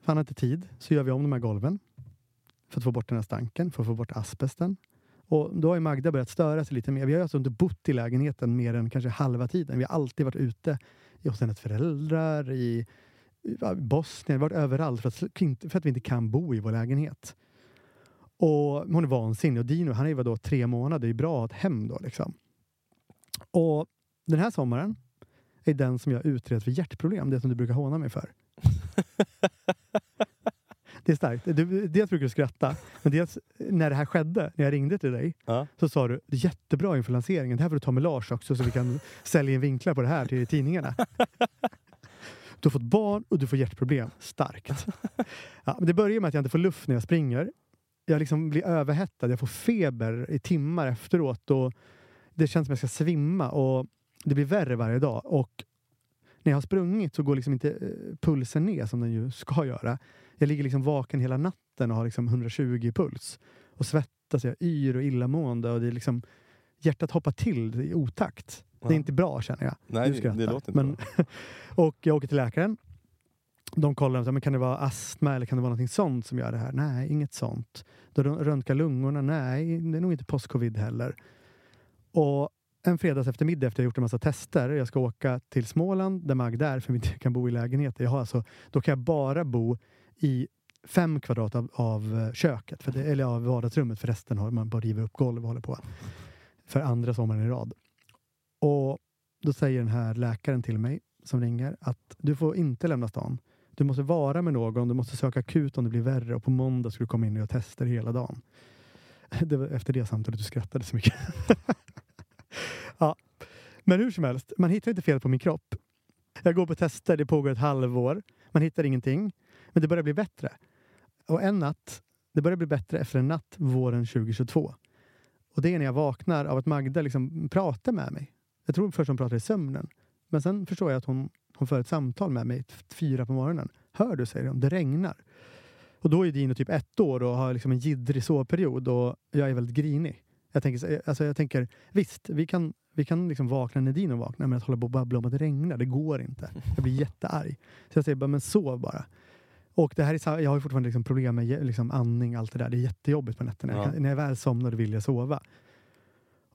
för han har inte tid, så gör vi om de här golven. För att få bort den här stanken, för att få bort asbesten. Och då har Magda börjat störa sig lite mer. Vi har alltså inte bott i lägenheten mer än kanske halva tiden. Vi har alltid varit ute hos hennes föräldrar, i Bosnien, varit överallt för att, för att vi inte kan bo i vår lägenhet. Och hon är vansinnig. Och Dino, han är ju vadå, tre månader. Det är bra att ha ett hem då liksom. Och den här sommaren är den som jag utrett för hjärtproblem. Det som du brukar håna mig för. Det är starkt. Du, dels brukar du skratta, men dels när det här skedde, när jag ringde till dig, Ja. så sa du jättebra inför lanseringen. Det här får du ta med Lars också så vi kan sälja in vinklar på det här till tidningarna. Du har fått barn och du får hjärtproblem. Starkt. Ja, men det börjar med att jag inte får luft när jag springer. Jag liksom blir överhettad. Jag får feber i timmar efteråt. Och det känns som jag ska svimma. Och det blir värre varje dag. Och när jag har sprungit så går liksom inte eh, pulsen ner som den ju ska göra. Jag ligger liksom vaken hela natten och har liksom 120 i puls. Och svettas, jag yr och illamående. Och det är liksom, hjärtat hoppar till i otakt. Det är Ja. inte bra känner jag. Nej, det låter inte men, Och jag åker till läkaren. De kollar, så, men kan det vara astma eller kan det vara något sånt som gör det här? Nej, inget sånt. De rö- röntgar lungorna. Nej, det är nog inte post-covid heller. Och en fredags eftermiddag efter jag gjort en massa tester. Jag ska åka till Småland där Magda är för vi inte kan bo i lägenheter. Jag har alltså, då kan jag bara bo i fem kvadrat av, av eh, köket, för det, eller av vardagsrummet. För resten har man bara river upp golv och håller på. För andra sommaren i rad. Och då säger den här läkaren till mig som ringer att du får inte lämna stan. Du måste vara med någon, du måste söka akut om det blir värre och på måndag ska du komma in och göra tester hela dagen. Det var efter det samtalet du skrattade så mycket. ja. Men hur som helst, man hittar inte fel på min kropp. Jag går på tester, det pågår ett halvår. Man hittar ingenting. Men det börjar bli bättre. Och en natt, det börjar bli bättre efter en natt våren 2022. Och det är när jag vaknar av att Magda liksom pratar med mig. Jag tror först hon pratar i sömnen. Men sen förstår jag att hon, hon för ett samtal med mig fyra på morgonen. Hör du, säger hon, det regnar. Och då är Dino typ ett år och har liksom en jiddrig sovperiod och jag är väldigt grinig. Jag tänker, så- alltså jag tänker visst, vi kan, vi kan liksom vakna när Dino vaknar, men att hålla på och babbla om att det regnar, det går inte. Jag blir jättearg. Så jag säger bara, men sov bara. Och det här är, jag har fortfarande liksom problem med liksom andning och allt det där. Det är jättejobbigt på nätterna. Jag Ja. kan, när jag väl somnar vill jag sova.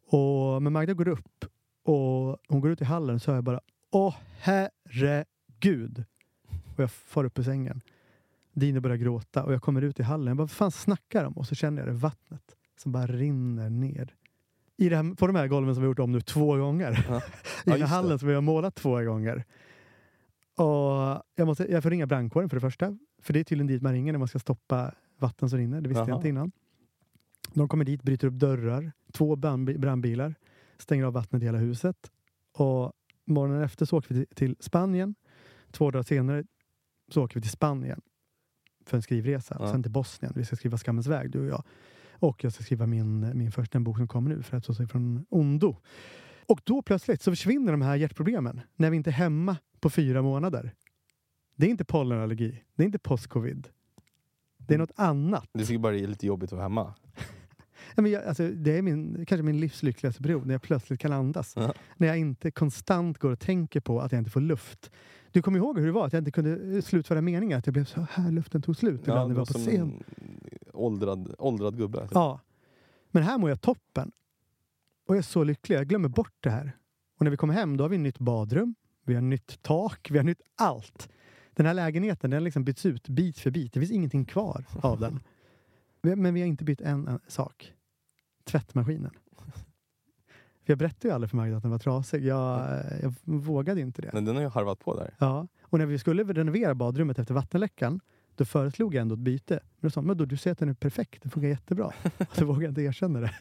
Och, men Magda går upp och hon går ut i hallen så hör jag bara Åh herregud! Och jag far upp ur sängen. Dino börjar gråta och jag kommer ut i hallen. Jag bara, vad fan snackar de? Och så känner jag det vattnet som bara rinner ner. I det här, på de här golven som vi har gjort om nu två gånger. Ja. I Ja, den här det. hallen som vi har målat två gånger. Och jag, måste, jag får ringa brandkåren för det första. För det är tydligen dit man ringer när man ska stoppa vatten som rinner. Det visste jag Jaha. inte innan. De kommer dit, bryter upp dörrar. Två brandbi- brandbilar. Stänger av vattnet i hela huset. Och morgonen efter så åker vi till, till Spanien. Två dagar senare så åker vi till Spanien. För en skrivresa. Ja. Sen till Bosnien. Vi ska skriva Skammens väg, du och jag. Och jag ska skriva min, min första bok som kommer nu, för att sig från ondo. Och då plötsligt så försvinner de här hjärtproblemen när vi inte är hemma på fyra månader. Det är inte pollenallergi. Det är inte post-covid. Det är något annat. Du tycker bara det är lite jobbigt att vara hemma? Ja, men jag, alltså, det är min, kanske min livs lyckligaste period när jag plötsligt kan andas. Ja. När jag inte konstant går och tänker på att jag inte får luft. Du kommer ihåg hur det var att jag inte kunde eh, slutföra meningar? Att jag blev så här, luften tog slut ibland när det vi var på scen. en åldrad, åldrad gubbe. Alltså. Ja. Men här mår jag toppen. Och jag är så lycklig. Jag glömmer bort det här. Och när vi kommer hem då har vi nytt badrum. Vi har nytt tak. Vi har nytt allt. Den här lägenheten den har liksom bytts ut bit för bit. Det finns ingenting kvar av den. Men vi har inte bytt en sak. Tvättmaskinen. För jag berättade ju aldrig för Magda att den var trasig. Jag, jag vågade inte det. Men den har ju harvat på där. Ja. Och när vi skulle renovera badrummet efter vattenläckan då föreslog jag ändå ett byte. Men då sa men då, du säger att den är perfekt, den funkar jättebra. Så vågade jag inte erkänna det.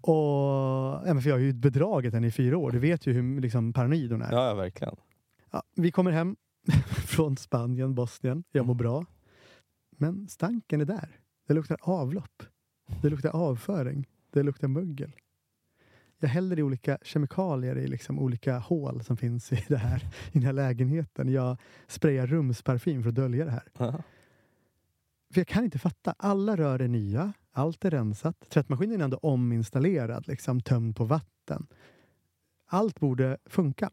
Och, ja, men för jag har ju bedragit henne i fyra år. Du vet ju hur liksom, paranoid hon är. Ja, ja verkligen. Ja, vi kommer hem från Spanien, Bosnien. Jag mår bra. Men stanken är där. Det luktar avlopp. Det luktar avföring. Det luktar mögel. Jag häller i olika kemikalier i liksom olika hål som finns i, det här, i den här lägenheten. Jag sprayar rumsparfym för att dölja det här. Ja. För jag kan inte fatta. Alla rör är nya. Allt är rensat. Tvättmaskinen är ändå ominstallerad, liksom tömd på vatten. Allt borde funka.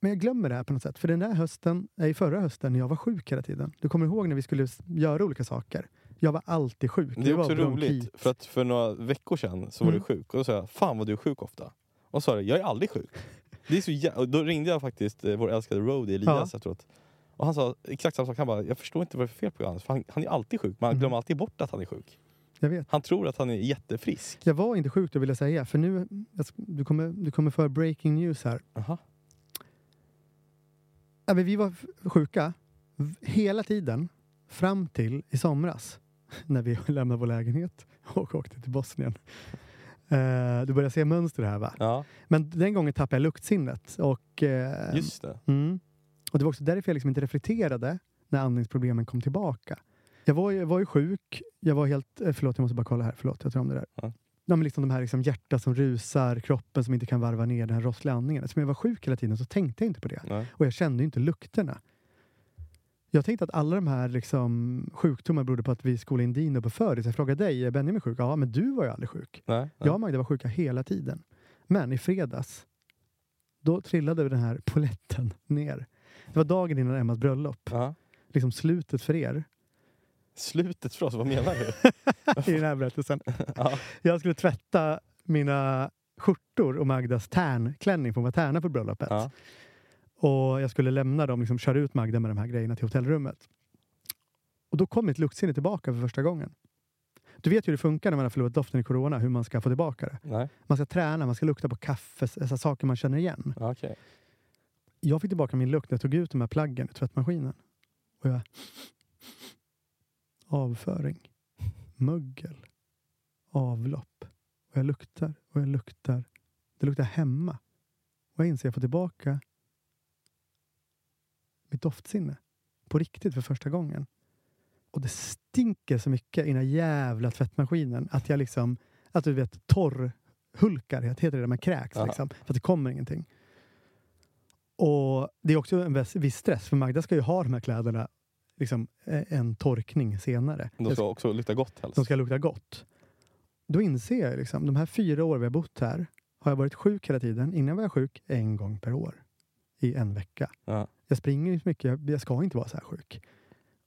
Men jag glömmer det här på något sätt. För den där hösten, nej, förra hösten, när jag var sjuk hela tiden. Du kommer ihåg när vi skulle göra olika saker? Jag var alltid sjuk. Det är var också roligt, för att för några veckor sedan så var Mm. du sjuk. Och då sa jag, fan vad du är sjuk ofta. Och så sa du, jag är aldrig sjuk. Det är så jä- då ringde jag faktiskt eh, vår älskade roadie Elias Ja. efteråt. Och han sa exakt samma sak. Han bara, jag förstår inte vad det är för fel på Johannes. För han, han är alltid sjuk, men han Mhm. glömmer alltid bort att han är sjuk. Jag vet. Han tror att han är jättefrisk. Jag var inte sjuk, då vill jag säga. För nu, jag du kommer, du kommer för breaking news här. Aha. Ja, vi var sjuka hela tiden fram till i somras när vi lämnade vår lägenhet och åkte till Bosnien. Eh, du börjar se mönster här va? Ja, Men den gången tappade jag luktsinnet. Och, eh, just det. mm, och det var också därför jag liksom inte reflekterade när andningsproblemen kom tillbaka. Jag var, jag var ju sjuk. Jag var helt... eh, Förlåt, jag måste bara kolla här. Förlåt, jag tar om det där. Ja. Ja, men liksom de här liksom hjärta som rusar, kroppen som inte kan varva ner den här rossliga andningen. Eftersom jag var sjuk hela tiden så tänkte jag inte på det. Nej. Och jag kände ju inte lukterna. Jag tänkte att alla de här liksom, sjukdomarna berodde på att vi skolade in Dino på föris. Jag frågade dig, är Benjamin sjuk? Ja, men du var ju aldrig sjuk. Nej. nej. Jag och Magda var sjuka hela tiden. Men i fredags, då trillade den här poletten ner. Det var dagen innan Emmas bröllop. Ja. Liksom slutet för er Slutet för oss, vad menar du? i den här berättelsen. ja. Jag skulle tvätta mina skjortor och Magdas tärnklänning, för hon var tärna på bröllopet. Ja. Och jag skulle lämna dem, liksom köra ut Magda med de här grejerna till hotellrummet. Och då kom mitt luktsinne tillbaka för första gången. Du vet hur det funkar när man har förlorat doften i corona, hur man ska få tillbaka det. Nej. Man ska träna, man ska lukta på kaffe, alltså saker man känner igen. Okej. Jag fick tillbaka min lukt när jag tog ut de här plaggen ur tvättmaskinen. Och jag... Avföring. Mögel. Avlopp. Och jag luktar och jag luktar. Det luktar hemma. Och jag inser att jag får tillbaka mitt doftsinne. På riktigt för första gången. Och det stinker så mycket i den här jävla tvättmaskinen att jag liksom, att du vet, torrhulkar, heter det när man kräks liksom, för att det kommer ingenting. Och det är också en viss- stress, för Magda ska ju ha de här kläderna liksom, eh, en torkning senare. De ska också lukta gott helst. De ska lukta gott. Då inser jag liksom, de här fyra år vi har bott här har jag varit sjuk hela tiden. Innan var jag sjuk en gång per år. I en vecka. Ja. Jag springer inte mycket, jag, jag ska inte vara så här sjuk.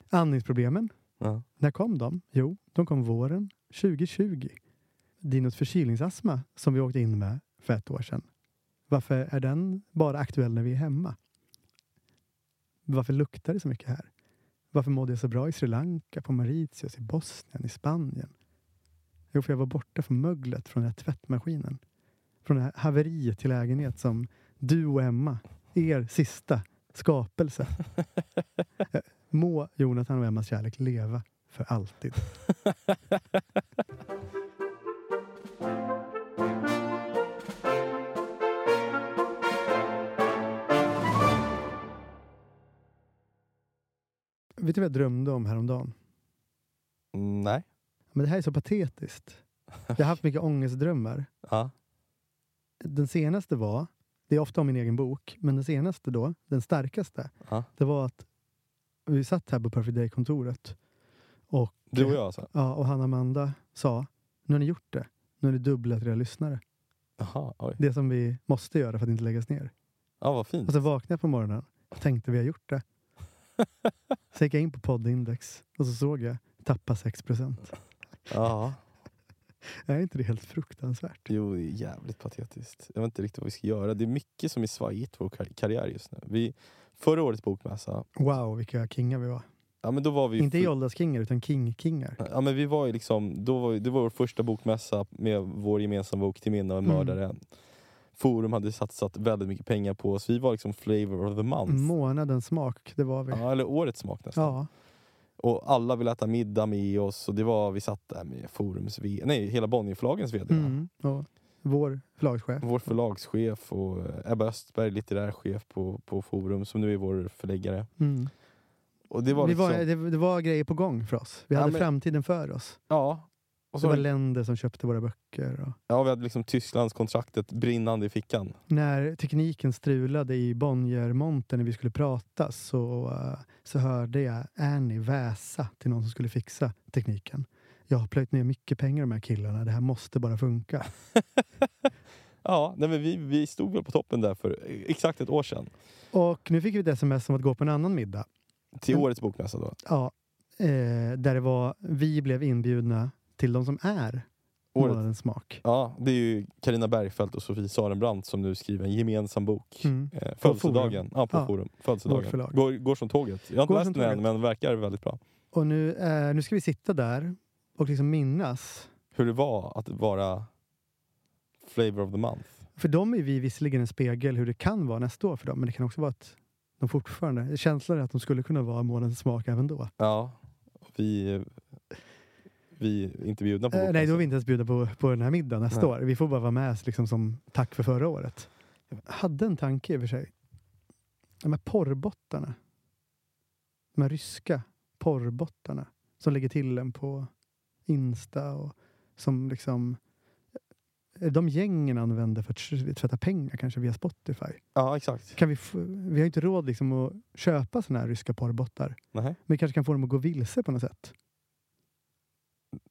Andningsproblemen, Ja. när kom de? Jo, de kom våren 2020. Det är något förkylningsastma som vi åkte in med för ett år sedan. Varför är den bara aktuell när vi är hemma? Varför luktar det så mycket här? Varför mådde jag så bra i Sri Lanka, på Mauritius, i Bosnien, i Spanien? Jo, för jag var borta från möglet från den här tvättmaskinen. Från det här haveriet till lägenhet som du och Emma, er sista skapelse. Må Jonathan och Emmas kärlek leva för alltid. Vet du vad jag drömde om häromdagen? Nej. Men det här är så patetiskt. Jag har haft mycket ångestdrömmar. Ja. Den senaste var, det är ofta om min egen bok, men den senaste då, den starkaste, Ja. det var att vi satt här på Perfect Day-kontoret och, Du och jag alltså? ja, och Hanna Amanda sa, nu har ni gjort det. Nu har ni dubblat era lyssnare. Jaha, oj. Det som vi måste göra för att inte läggas ner. Ja, vad fint. Och så vaknade jag på morgonen och tänkte vi har gjort det. Så gick jag in på poddindex och så såg jag tappa 6 procent. Ja. Är inte det helt fruktansvärt? Jo, det är jävligt patetiskt. Jag vet inte riktigt vad vi ska göra. Det är mycket som är svajigt i vår kar- karriär just nu. Vi, förra årets bokmässa, Wow, vilka kingar vi var. ja men då var vi... Inte Joldas-kingar, utan king-kingar. Ja men vi var ju liksom, då var, det var vår första bokmässa med vår gemensamma bok till minne av en Mm. mördare. Forum hade satsat väldigt mycket pengar på oss. Vi var liksom flavor of the month. Månadens smak, det var vi. Ja, eller årets smak nästan. Ja, Och alla ville äta middag med oss och det var, vi satt där med Forums v- nej hela Bonnierförlagens VD. mm. och vår förlagschef. Vår förlagschef och Ebba Östberg, litterär chef på, på Forum, som nu är vår förläggare. Mm. Och det var liksom, var, det, det var grejer på gång för oss. Vi Ja, hade men- framtiden för oss. ja. Och Det så, var länder som köpte våra böcker. Och ja, vi hade liksom Tysklandskontraktet brinnande i fickan. när tekniken strulade i Bonniermontern när vi skulle prata så, eh, så hörde jag Annie väsa till någon som skulle fixa tekniken. Jag har plöjt ner mycket pengar de här killarna. Det här måste bara funka. Ja, nej men vi, vi stod väl på toppen där för exakt ett år sedan. Och nu fick vi ett sms om att gå på en annan middag. Till årets bokmässa då. Ja, eh, där det var, vi blev inbjudna till de som är Året. månadens smak. Ja, det är ju Karina Bergfeldt och Sofie Sarenbrant som nu skriver en gemensam bok. Mm. Eh, På födelsedagen. Ja, på Ja. Forum. Födelsedagen. Går, går som tåget. Jag har inte Går läst den än, men verkar väldigt bra. Och nu, eh, nu ska vi sitta där och liksom minnas. Hur det var att vara flavor of the month. För dem är vi visserligen en spegel hur det kan vara nästa år för dem, men det kan också vara att de fortfarande, känslan är att de skulle kunna vara månadens smak även då. Ja, vi, vi inte bjudna på Eh, nej, då är vi inte ens bjudna på, på den här middagen nästa Nej. år. Vi får bara vara med liksom, som tack för förra året. Jag hade en tanke i och för sig. De här porrbottarna. De här ryska porrbottarna som lägger till en på Insta och som liksom eh, de gängen använder för att tvätta pengar kanske via Spotify. Ja, exakt. Kan vi, vi har inte råd liksom att köpa såna här ryska porrbottar. Nej. Men vi kanske kan få dem att gå vilse på något sätt.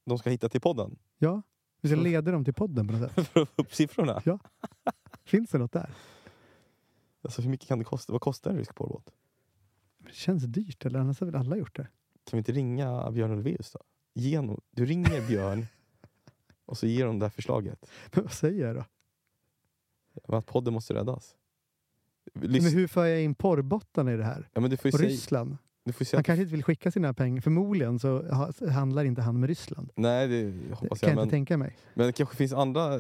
De ska hitta till podden Ja, vi ska Så- leda dem till podden på något sätt. för att få upp siffrorna. Finns det något där? Alltså, hur mycket kan det kosta? Vad kostar en rysk porrbåt? Det känns dyrt, eller annars har väl alla gjort det. Kan vi inte ringa Björn Ulvaeus då? Ge honom, du ringer Björn och så ger de det här förslaget. Men vad säger jag då? Men Att podden måste räddas. Men Lys- hur får jag in porrbottarna i det här? ja, men du får Och säga, Ryssland? Du får säga Han kanske inte vill skicka sina pengar. Förmodligen så ha- handlar inte han med Ryssland. Nej, det Det hoppas kan jag. jag Men, inte tänka mig. men det kanske finns andra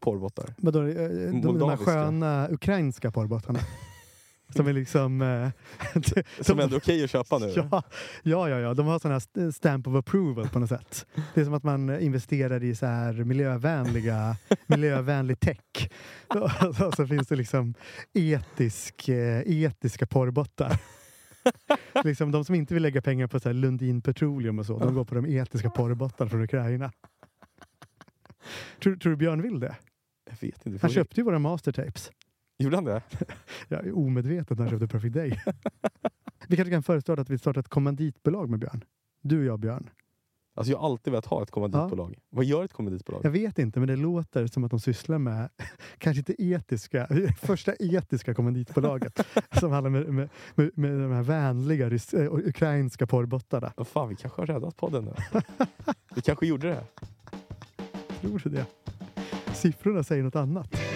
porrbåtar. Vadå, eh, de, de här sköna ukrainska porrbottarna? Som är liksom... Eh, Som ändå är okej att köpa nu. Ja, ja, ja, ja. De har sån här st- stamp of approval på något sätt. Det är som att man investerar i så här miljövänliga, miljövänlig tech. Och så finns det liksom etisk, eh, etiska porrbottar. liksom de som inte vill lägga pengar på så Lundin Petroleum och så, de går på de etiska porrbottarna från Ukraina. Tror, tror du Björn vill det? Jag vet inte. Han köpte ju våra mastertapes. Gjorde han det? Jag är omedveten när han köpte Perfect Day. vi kanske kan föreslå att vi startar ett kommanditbolag med Björn. Du och jag Björn. Alltså jag har alltid velat ha ett kommanditbolag. Vad gör ett kommanditbolag? Jag vet inte, men det låter som att de sysslar med, kanske inte etiska, första etiska kommanditbolaget som handlar med, med, med, med de här vänliga rys, äh, ukrainska porrbottarna. Vad fan, vi kanske har räddat podden nu. vi kanske gjorde det. Tror du det? Siffrorna säger något annat.